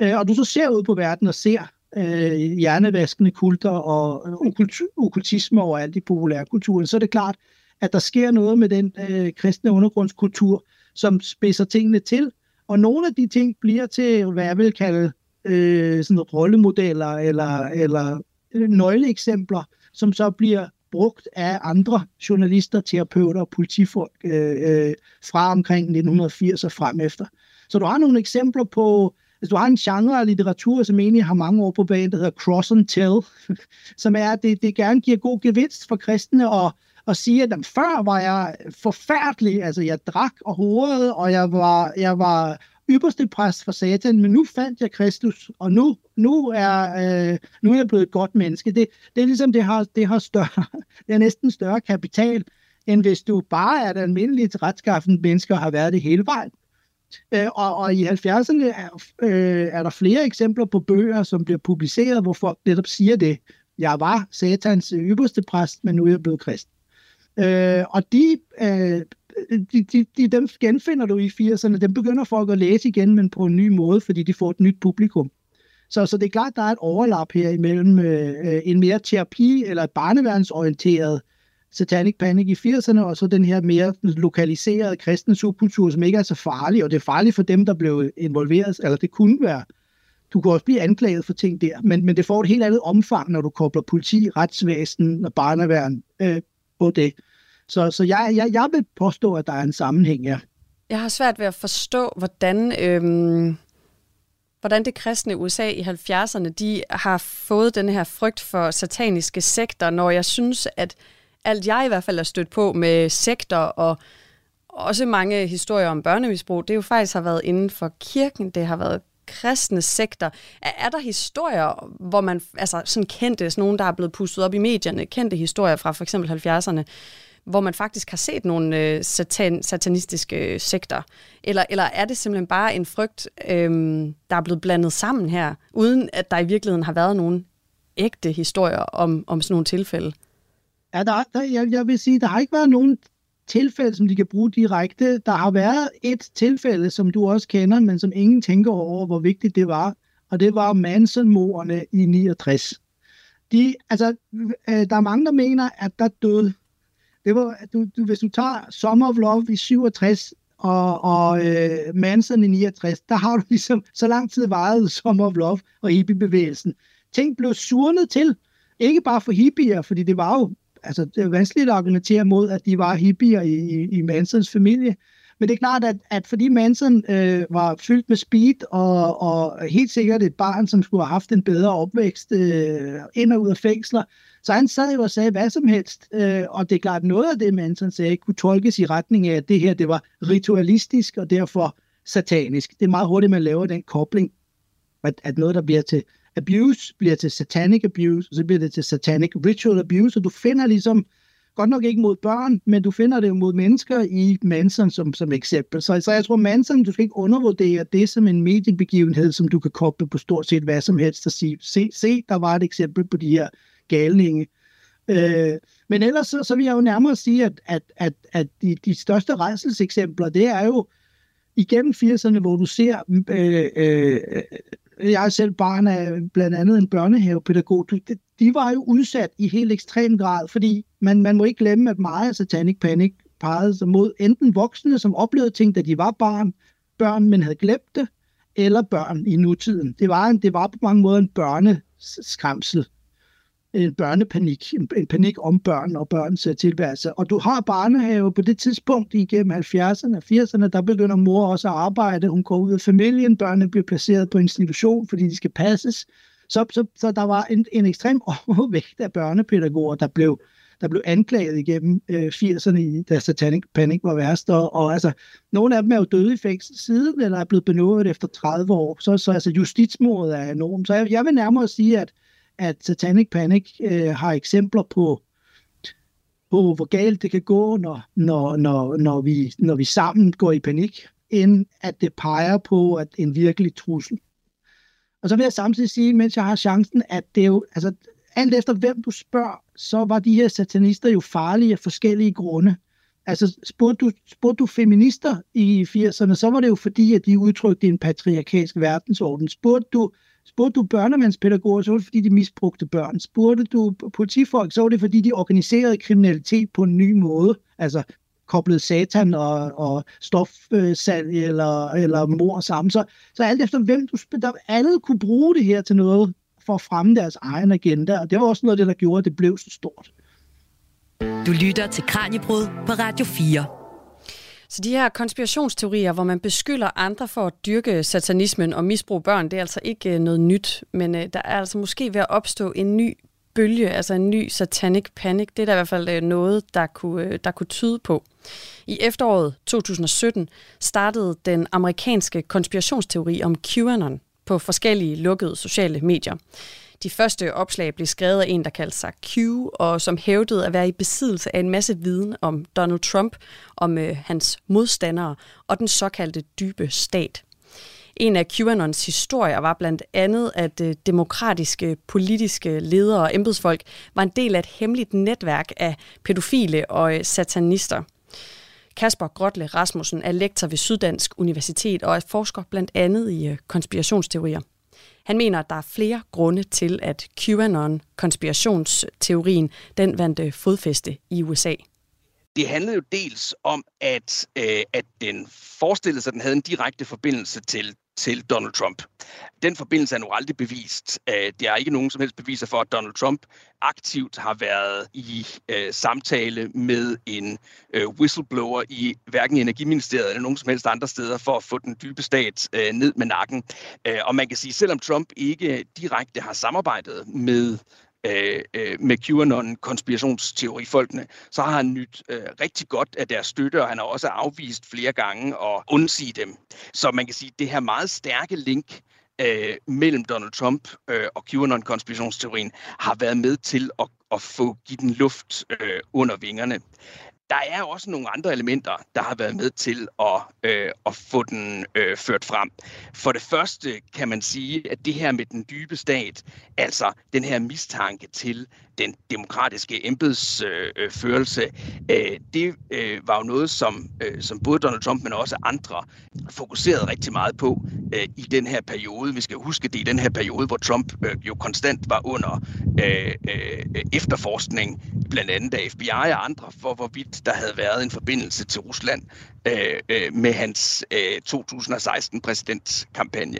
Øh, og du så ser ud på verden og ser øh, hjernevaskende kulter og okult, okkultisme alt i populærkulturen, så er det klart, at der sker noget med den øh, kristne undergrundskultur, som spidser tingene til, og nogle af de ting bliver til, hvad jeg vil kalde øh, sådan rollemodeller eller, eller øh, nøgleeksempler, som så bliver brugt af andre journalister, terapeuter og politifolk øh, øh, fra omkring 1980 og frem efter. Så du har nogle eksempler på, hvis du har en genre af litteratur, som egentlig har mange år på banen, der hedder Cross and Tell, som er, at det, det gerne giver god gevinst for kristne og og sige, at før var jeg forfærdelig, altså jeg drak og horede, og jeg var, jeg var ypperste præst for satan, men nu fandt jeg Kristus, og nu, nu, er, øh, nu er jeg blevet et godt menneske. Det, det er ligesom, det har, det har større, det er næsten større kapital, end hvis du bare er et almindeligt retskaffende menneske og har været det hele vejen. Øh, og, og i 70'erne er, øh, er der flere eksempler på bøger, som bliver publiceret, hvor folk netop siger det. Jeg var satans ypperste præst, men nu er jeg blevet kristen. Øh, og de øh, de, de, de, dem genfinder du i 80'erne. Dem begynder folk at læse igen, men på en ny måde, fordi de får et nyt publikum. Så, så det er klart, der er et overlap her imellem øh, øh en mere terapi- eller et barneværnsorienteret satanic panic i 80'erne, og så den her mere lokaliserede kristne subkultur, som ikke er så farlig, og det er farligt for dem, der blev involveret, eller det kunne være. Du kunne også blive anklaget for ting der, men, men det får et helt andet omfang, når du kobler politi, retsvæsen og barneværn øh, på det. Så, så jeg, jeg, jeg vil påstå, at der er en sammenhæng her. Jeg har svært ved at forstå, hvordan, øhm, hvordan det kristne USA i 70'erne de har fået den her frygt for sataniske sekter, når jeg synes, at alt jeg i hvert fald er stødt på med sekter og også mange historier om børnemisbrug, det jo faktisk har været inden for kirken, det har været kristne sekter. Er, er der historier, hvor man, altså sådan kendte, sådan nogen, der er blevet pustet op i medierne, kendte historier fra for eksempel 70'erne, hvor man faktisk har set nogle øh, satan, satanistiske øh, sekter? Eller, eller er det simpelthen bare en frygt, øh, der er blevet blandet sammen her, uden at der i virkeligheden har været nogen ægte historier om, om sådan nogle tilfælde? Ja, der, der, jeg, jeg vil sige, der har ikke været nogen tilfælde, som de kan bruge direkte. Der har været et tilfælde, som du også kender, men som ingen tænker over, hvor vigtigt det var, og det var Manson-morderne i 69. De, altså, øh, der er mange, der mener, at der døde. Det var, du, du, hvis du tager Summer of Love i 67 og, og øh, Manson i 69, der har du ligesom, så lang tid vejet Summer of Love og hippiebevægelsen. Ting blev surnet til, ikke bare for hippier, fordi det var jo altså, det er vanskeligt at argumentere mod, at de var hippier i, i, i Mansons familie. Men det er klart, at, at fordi Manson øh, var fyldt med speed, og, og helt sikkert et barn, som skulle have haft en bedre opvækst øh, ind og ud af fængsler, så han sad jo og sagde hvad som helst. Øh, og det er klart, noget af det, Manson sagde, kunne tolkes i retning af, at det her det var ritualistisk og derfor satanisk. Det er meget hurtigt, man laver den kobling, at, at noget, der bliver til abuse bliver til satanic abuse, og så bliver det til satanic ritual abuse, og du finder ligesom, godt nok ikke mod børn, men du finder det mod mennesker i Manson som, som eksempel. Så, så jeg tror, Manson, du skal ikke undervurdere det som en mediebegivenhed, som du kan koble på stort set hvad som helst og sige, se, se der var et eksempel på de her galninge. Øh, men ellers så, så vil jeg jo nærmere sige, at, at, at, at de, de største rejselseksempler, det er jo igennem 80'erne, hvor du ser øh, øh, jeg er selv barn af blandt andet en børnehavepædagog, de, de var jo udsat i helt ekstrem grad, fordi man, man må ikke glemme, at meget af Satanic Panic pegede sig mod enten voksne, som oplevede ting, da de var barn, børn, men havde glemt det, eller børn i nutiden. Det var, en, det var på mange måder en børneskræmsel en børnepanik, en, en panik om børn og børns tilværelse. Og du har barnehave på det tidspunkt igennem 70'erne og 80'erne, der begynder mor også at arbejde. Hun går ud af familien, børnene bliver placeret på institution, fordi de skal passes. Så, så, så der var en, en ekstrem overvægt af børnepædagoger, der blev, der blev anklaget igennem øh, 80'erne, da Satanic Panic var værst. Og, og altså, nogle af dem er jo døde i fængsel siden, eller er blevet benådet efter 30 år. Så, så altså, justitsmordet er enormt. Så jeg, jeg vil nærmere sige, at at Satanic Panic øh, har eksempler på, på, hvor galt det kan gå, når, når, når, når, vi, når vi sammen går i panik, end at det peger på at en virkelig trussel. Og så vil jeg samtidig sige, mens jeg har chancen, at det er jo, altså, alt efter hvem du spørger, så var de her satanister jo farlige af forskellige grunde. Altså, spurgte du, spurgte du feminister i 80'erne, så var det jo fordi, at de udtrykte en patriarkalsk verdensorden. Spurgte du Spurgte du børnevandspædagoger, så var det fordi, de misbrugte børn. Spurgte du politifolk, så var det fordi, de organiserede kriminalitet på en ny måde. Altså koblet satan og, og stofsalg øh, eller, eller mor sammen. Så, så alt efter hvem du spurgte, alle kunne bruge det her til noget for at fremme deres egen agenda. Og det var også noget af det, der gjorde, at det blev så stort. Du lytter til Kranjebrud på Radio 4. Så de her konspirationsteorier, hvor man beskylder andre for at dyrke satanismen og misbruge børn, det er altså ikke øh, noget nyt, men øh, der er altså måske ved at opstå en ny bølge, altså en ny satanic panic. Det er der i hvert fald øh, noget, der kunne, øh, der kunne tyde på. I efteråret 2017 startede den amerikanske konspirationsteori om QAnon på forskellige lukkede sociale medier. De første opslag blev skrevet af en, der kaldte sig Q, og som hævdede at være i besiddelse af en masse viden om Donald Trump, om øh, hans modstandere og den såkaldte dybe stat. En af QAnons historier var blandt andet, at øh, demokratiske politiske ledere og embedsfolk var en del af et hemmeligt netværk af pædofile og øh, satanister. Kasper Grotle Rasmussen er lektor ved Syddansk Universitet og er forsker blandt andet i øh, konspirationsteorier. Han mener, at der er flere grunde til, at QAnon-konspirationsteorien den vandt øh, fodfæste i USA. Det handlede jo dels om, at, øh, at den forestillede sig, at den havde en direkte forbindelse til til Donald Trump. Den forbindelse er nu aldrig bevist. Øh, der er ikke nogen som helst beviser for, at Donald Trump aktivt har været i øh, samtale med en øh, whistleblower i hverken Energiministeriet eller nogen som helst andre steder for at få den dybe stat øh, ned med nakken. Øh, og man kan sige, selvom Trump ikke direkte har samarbejdet med Øh, øh, med QAnon-konspirationsteorifolkene, så har han nyt øh, rigtig godt af deres støtte, og han har også afvist flere gange at undsige dem. Så man kan sige, at det her meget stærke link øh, mellem Donald Trump øh, og QAnon-konspirationsteorien har været med til at, at få givet den luft øh, under vingerne der er også nogle andre elementer, der har været med til at, øh, at få den øh, ført frem. For det første kan man sige, at det her med den dybe stat, altså den her mistanke til den demokratiske embedsførelse, øh, øh, øh, det øh, var jo noget, som, øh, som både Donald Trump, men også andre fokuserede rigtig meget på øh, i den her periode. Vi skal huske, det i den her periode, hvor Trump øh, jo konstant var under øh, øh, efterforskning, blandt andet af FBI og andre, for hvorvidt der havde været en forbindelse til Rusland øh, øh, med hans øh, 2016 præsidentkampagne.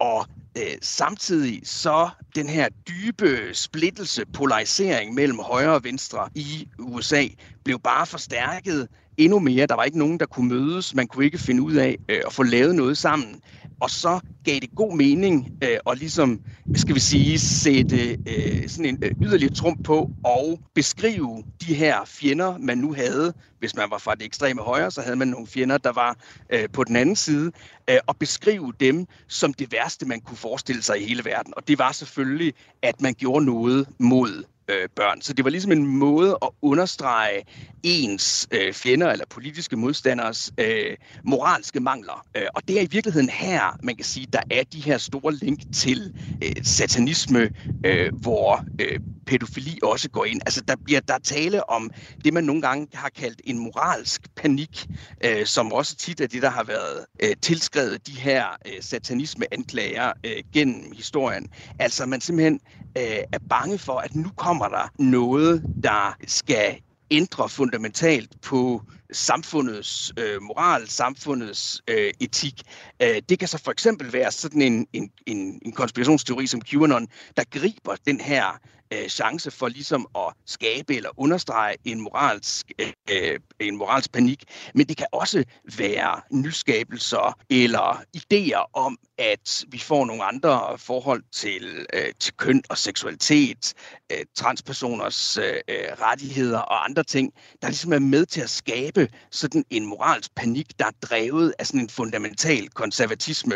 Og øh, samtidig så den her dybe splittelse, polarisering mellem højre og venstre i USA, blev bare forstærket endnu mere. Der var ikke nogen, der kunne mødes. Man kunne ikke finde ud af øh, at få lavet noget sammen. Og så gav det god mening øh, at ligesom, skal vi sige, sætte øh, sådan en øh, yderligere trum på og beskrive de her fjender, man nu havde. Hvis man var fra det ekstreme højre, så havde man nogle fjender, der var øh, på den anden side, øh, og beskrive dem som det værste, man kunne forestille sig i hele verden. Og det var selvfølgelig, at man gjorde noget mod øh, børn. Så det var ligesom en måde at understrege ens øh, fjender eller politiske modstanders øh, moralske mangler. Øh, og det er i virkeligheden her, man kan sige, der er de her store link til øh, satanisme, øh, hvor øh, pædofili også går ind. Altså der bliver der tale om det, man nogle gange har kaldt en moralsk panik, øh, som også tit er det, der har været øh, tilskrevet de her øh, satanisme-anklager øh, gennem historien. Altså man simpelthen øh, er bange for, at nu kommer der noget, der skal ændre fundamentalt på samfundets øh, moral, samfundets øh, etik. Øh, det kan så for eksempel være sådan en, en, en, en konspirationsteori som QAnon, der griber den her øh, chance for ligesom at skabe eller understrege en moralsk, øh, en moralsk panik. Men det kan også være nyskabelser eller idéer om, at vi får nogle andre forhold til, øh, til køn og seksualitet, øh, transpersoners øh, rettigheder og andre ting, der ligesom er med til at skabe sådan en moralsk panik, der er drevet af sådan en fundamental konservatisme,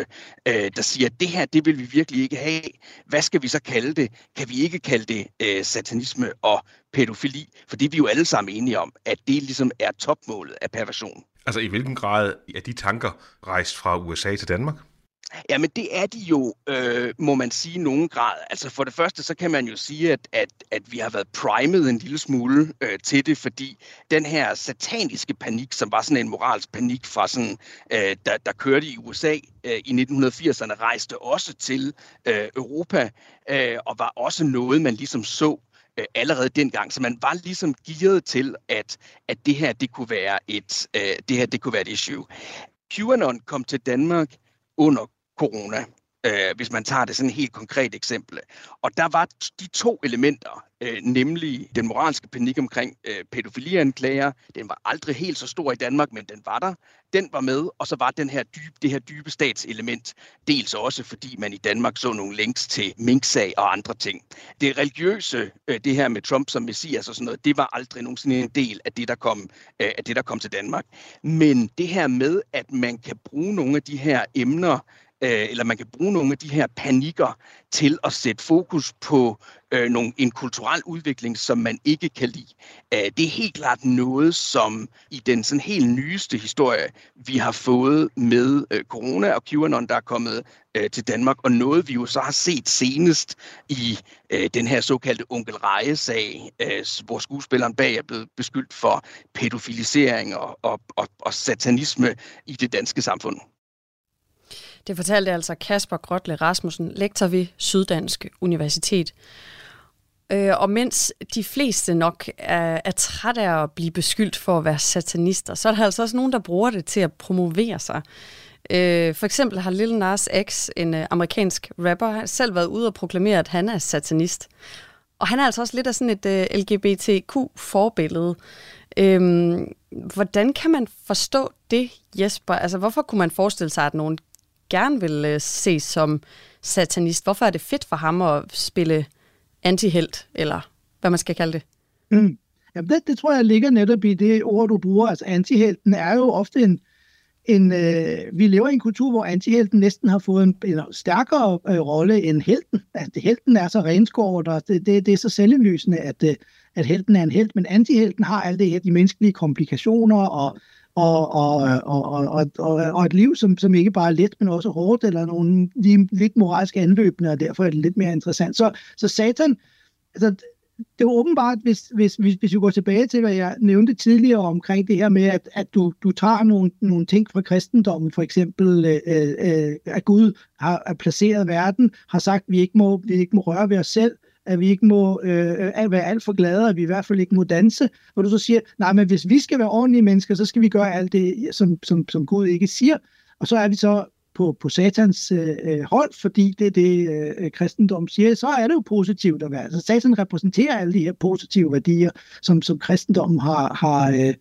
øh, der siger, at det her, det vil vi virkelig ikke have. Hvad skal vi så kalde det? Kan vi ikke kalde det øh, satanisme og pædofili? For det er vi jo alle sammen enige om, at det ligesom er topmålet af perversion. Altså i hvilken grad er de tanker rejst fra USA til Danmark? Jamen det er de jo, øh, må man sige, i nogen grad. Altså for det første, så kan man jo sige, at, at, at vi har været primet en lille smule øh, til det, fordi den her sataniske panik, som var sådan en moralsk panik fra sådan, øh, der, der kørte i USA øh, i 1980'erne, rejste også til øh, Europa øh, og var også noget, man ligesom så øh, allerede dengang. Så man var ligesom gearet til, at, at det her det kunne være et øh, det her det kunne være et issue. QAnon kom til Danmark under corona, øh, hvis man tager det sådan et helt konkret eksempel. Og der var de to elementer, øh, nemlig den moralske panik omkring øh, pædofilianklager. Den var aldrig helt så stor i Danmark, men den var der. Den var med, og så var den her dybe, det her dybe statselement, dels også fordi man i Danmark så nogle links til minksag og andre ting. Det religiøse, øh, det her med Trump som messias og sådan noget, det var aldrig nogensinde en del af det, der kom, øh, af det, der kom til Danmark. Men det her med, at man kan bruge nogle af de her emner, øh, eller man kan bruge nogle af de her panikker til at sætte fokus på øh, nogle, en kulturel udvikling, som man ikke kan lide. Øh, det er helt klart noget, som i den sådan helt nyeste historie, vi har fået med øh, corona og QAnon, der er kommet øh, til Danmark, og noget vi jo så har set senest i øh, den her såkaldte onkel Reje-sag, øh, hvor skuespilleren bag er blevet beskyldt for pædofilisering og, og, og, og satanisme i det danske samfund. Det fortalte altså Kasper Grotle Rasmussen, lektor ved Syddansk Universitet. Øh, og mens de fleste nok er, er trætte af at blive beskyldt for at være satanister, så er der altså også nogen, der bruger det til at promovere sig. Øh, for eksempel har Lil Nas X, en øh, amerikansk rapper, selv været ude og proklamere, at han er satanist. Og han er altså også lidt af sådan et øh, LGBTQ-forbillede. Øhm, hvordan kan man forstå det, Jesper? Altså, hvorfor kunne man forestille sig, at nogen gerne vil øh, ses som satanist. Hvorfor er det fedt for ham at spille antihelt, eller hvad man skal kalde det? Mm. Jamen det, det tror jeg ligger netop i det ord, du bruger. Altså antihelten er jo ofte en, en øh, vi lever i en kultur, hvor antihelten næsten har fået en, en stærkere øh, rolle end helten. Altså helten er så renskåret, og det, det, det er så selvindlysende, at, øh, at helten er en helt, men antihelten har alt det her, de menneskelige komplikationer og, og, og, og, og, og, og et liv, som, som ikke bare er let, men også hårdt, eller nogle lige, lidt moralske anløbende, og derfor er det lidt mere interessant. Så, så Satan, altså, det er åbenbart, hvis, hvis, hvis, hvis vi går tilbage til, hvad jeg nævnte tidligere omkring det her med, at, at du, du tager nogle, nogle ting fra kristendommen, for eksempel øh, øh, øh at Gud har placeret verden, har sagt, at vi ikke må, vi ikke må røre ved os selv, at vi ikke må øh, være alt for glade, at vi i hvert fald ikke må danse, hvor du så siger, nej, men hvis vi skal være ordentlige mennesker, så skal vi gøre alt det, som, som, som Gud ikke siger, og så er vi så på, på satans øh, hold, fordi det er det, øh, kristendom siger, så er det jo positivt at være. Altså, satan repræsenterer alle de her positive værdier, som, som kristendommen har, har, øh,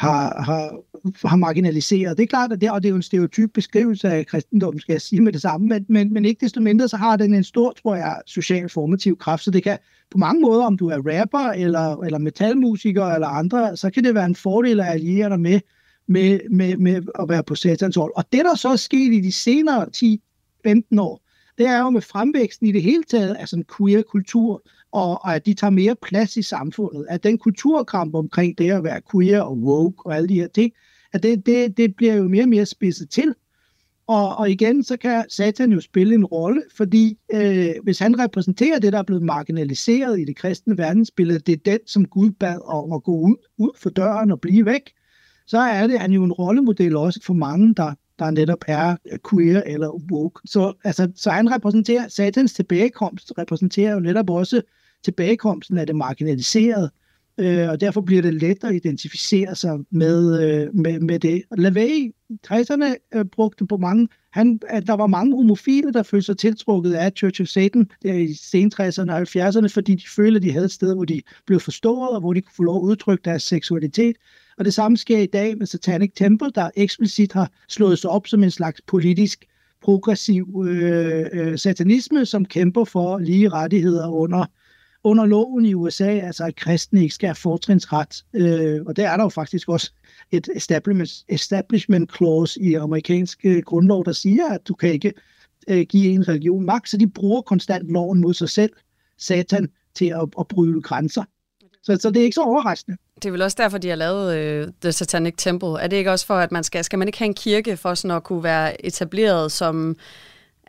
har, har, har marginaliseret. Det er klart, at det, og det er jo en stereotyp beskrivelse af kristendommen, skal jeg sige med det samme, men, men, men ikke desto mindre, så har den en stor, tror jeg, social formativ kraft, så det kan på mange måder, om du er rapper, eller, eller metalmusiker, eller andre, så kan det være en fordel at alliere dig med, med, med, med at være på satans hold. Og det, der så er sket i de senere 10-15 år, det er jo med fremvæksten i det hele taget af sådan queer kultur, og, og at de tager mere plads i samfundet. At den kulturkamp omkring det at være queer og woke og alle de her ting, at det, det, det bliver jo mere og mere spidset til. Og, og igen, så kan Satan jo spille en rolle, fordi øh, hvis han repræsenterer det, der er blevet marginaliseret i det kristne verdensbillede, det er den, som Gud bad om at gå ud, ud for døren og blive væk, så er det han jo en rollemodel også for mange, der, der netop er øh, queer eller woke. Så, altså, så han repræsenterer, satans tilbagekomst repræsenterer jo netop også tilbagekomsten af det marginaliserede, øh, og derfor bliver det let at identificere sig med, øh, med, med det. LaVey, 60'erne øh, brugte på mange, han, at der var mange homofile, der følte sig tiltrukket af Church of Satan der i sen 60'erne og 70'erne, fordi de følte, at de havde et sted, hvor de blev forstået, og hvor de kunne få lov at udtrykke deres seksualitet. Og det samme sker i dag med Satanic Temple, der eksplicit har slået sig op som en slags politisk progressiv øh, øh, satanisme, som kæmper for lige rettigheder under, under loven i USA, altså at kristne ikke skal have fortrinsret. Øh, og der er der jo faktisk også et establishment, establishment clause i amerikansk øh, grundlov, der siger, at du kan ikke øh, give en religion magt, så de bruger konstant loven mod sig selv, satan, til at, at bryde grænser. Så, så det er ikke så overraskende. Det er vel også derfor, de har lavet uh, The Satanic Temple. Er det ikke også for, at man skal, skal man ikke have en kirke for sådan at kunne være etableret som,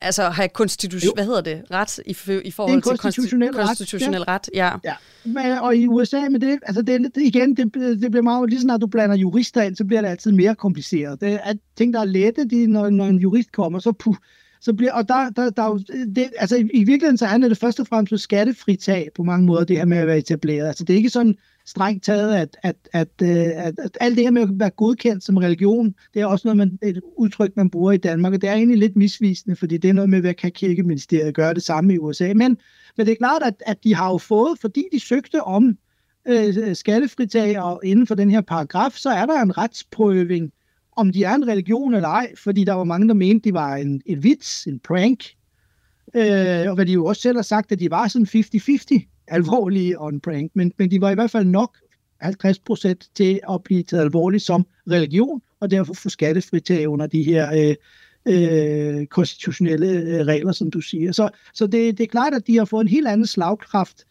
altså have konstitution, hvad hedder det, ret i, i forhold til konstitutionel, konsti- konstitutionel ret? Ja. ja. Men, og i USA med det, altså det, det igen, det, det bliver meget, lige når du blander jurister ind, så bliver det altid mere kompliceret. Det er ting, der er lette, de, når, når en jurist kommer, så puh, så bliver, og der, der, der, det, altså i, i virkeligheden så handler det først og fremmest om skattefritag på mange måder, det her med at være etableret. Altså det er ikke sådan strengt taget, at, at, at, øh, at, at alt det her med at være godkendt som religion, det er også noget, man, et udtryk, man bruger i Danmark, og det er egentlig lidt misvisende, fordi det er noget med, hvad kan kirkeministeriet gøre det samme i USA. Men, men det er klart, at, at de har jo fået, fordi de søgte om øh, skattefritag, og inden for den her paragraf, så er der en retsprøving, om de er en religion eller ej, fordi der var mange, der mente, de var en, en vits, en prank, øh, og hvad de jo også selv har sagt, at de var sådan 50-50 alvorlige og en prank, men, men de var i hvert fald nok 50 procent til at blive taget alvorligt som religion, og derfor få skattefritag under de her øh, øh, konstitutionelle øh, regler, som du siger. Så, så det, det er klart, at de har fået en helt anden slagkraft,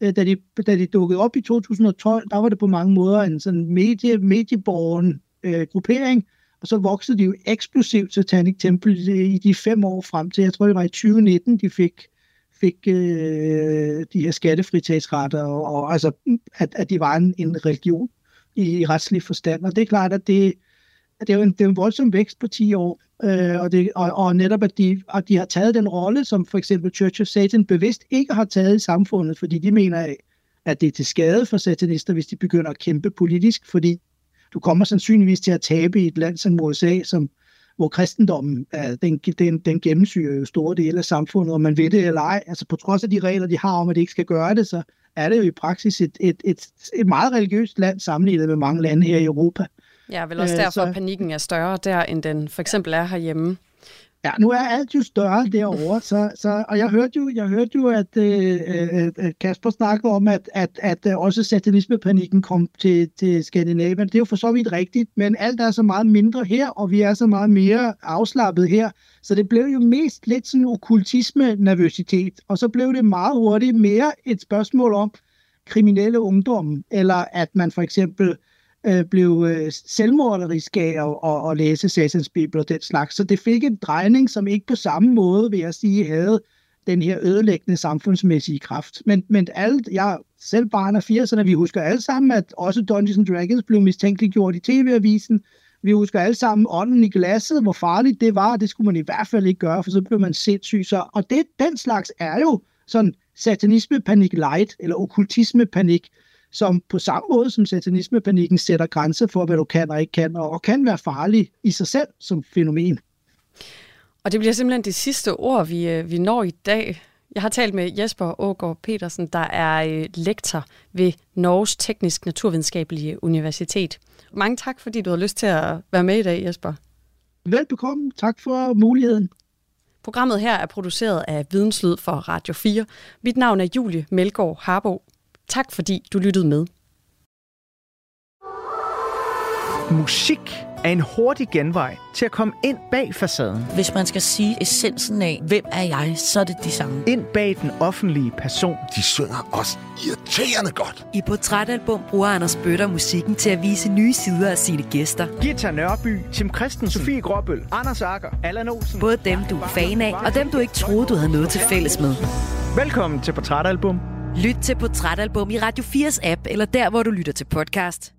øh, da, de, da de dukkede op i 2012, der var det på mange måder en sådan medie, medieborgen øh, gruppering, og så voksede de jo eksplosivt Satanic Temple i de fem år frem til, jeg tror det var i 2019, de fik, fik øh, de her skattefritagsretter, og, og altså, at, at de var en, en religion i, i retslig forstand. Og det er klart, at det, at det, er, jo en, det er en voldsom vækst på 10 år, øh, og, det, og, og netop, at de, at de har taget den rolle, som for eksempel Church of Satan bevidst ikke har taget i samfundet, fordi de mener, at det er til skade for satanister, hvis de begynder at kæmpe politisk, fordi du kommer sandsynligvis til at tabe i et land som USA, som, hvor kristendommen den, den, den gennemsyrer jo store dele af samfundet, og man ved det eller ej. Altså på trods af de regler, de har om, at de ikke skal gøre det, så er det jo i praksis et, et, et, et meget religiøst land sammenlignet med mange lande her i Europa. Ja, vel også derfor, at panikken er større der, end den for eksempel er herhjemme. Ja, nu er alt jo større derovre, så, så, og jeg hørte jo, jeg hørte jo at øh, øh, øh Kasper snakkede om, at, at, at øh, også satanismepanikken kom til, til Skandinavien. Det er jo for så vidt rigtigt, men alt er så meget mindre her, og vi er så meget mere afslappet her, så det blev jo mest lidt sådan okkultisme-nervøsitet, og så blev det meget hurtigt mere et spørgsmål om, kriminelle ungdom, eller at man for eksempel øh, Øh, blev øh, selvmorderisk af at, at, at læse Satans Bibel og den slags. Så det fik en drejning, som ikke på samme måde, vil jeg sige, havde den her ødelæggende samfundsmæssige kraft. Men, men alt, jeg selv barn af 80'erne, vi husker alle sammen, at også Dungeons and Dragons blev mistænkeliggjort i tv-avisen. Vi husker alle sammen ånden i glasset, hvor farligt det var, det skulle man i hvert fald ikke gøre, for så blev man sindssyg. Så, og det, den slags er jo sådan satanisme-panik light, eller okkultisme-panik, som på samme måde som satanisme-panikken sætter grænser for, hvad du kan og ikke kan, og, og kan være farlig i sig selv som fænomen. Og det bliver simpelthen det sidste ord, vi, øh, vi når i dag. Jeg har talt med Jesper Ågaard Petersen, der er øh, lektor ved Norges Teknisk Naturvidenskabelige Universitet. Mange tak, fordi du har lyst til at være med i dag, Jesper. Velbekomme. Tak for muligheden. Programmet her er produceret af Videnslyd for Radio 4. Mit navn er Julie Melgaard Harbo. Tak fordi du lyttede med. Musik er en hurtig genvej til at komme ind bag facaden. Hvis man skal sige essensen af, hvem er jeg, så er det de samme. Ind bag den offentlige person. De synger også irriterende godt. I Portrætalbum bruger Anders Bøtter musikken til at vise nye sider af sine gæster. Gita Nørby, Tim Christensen, Sofie Gråbøl, Anders Akker, Allan Olsen. Både dem, du er fan af, og dem, du ikke troede, du havde noget til fælles med. Velkommen til Portrætalbum. Lyt til Portrætalbum i Radio 4's app, eller der, hvor du lytter til podcast.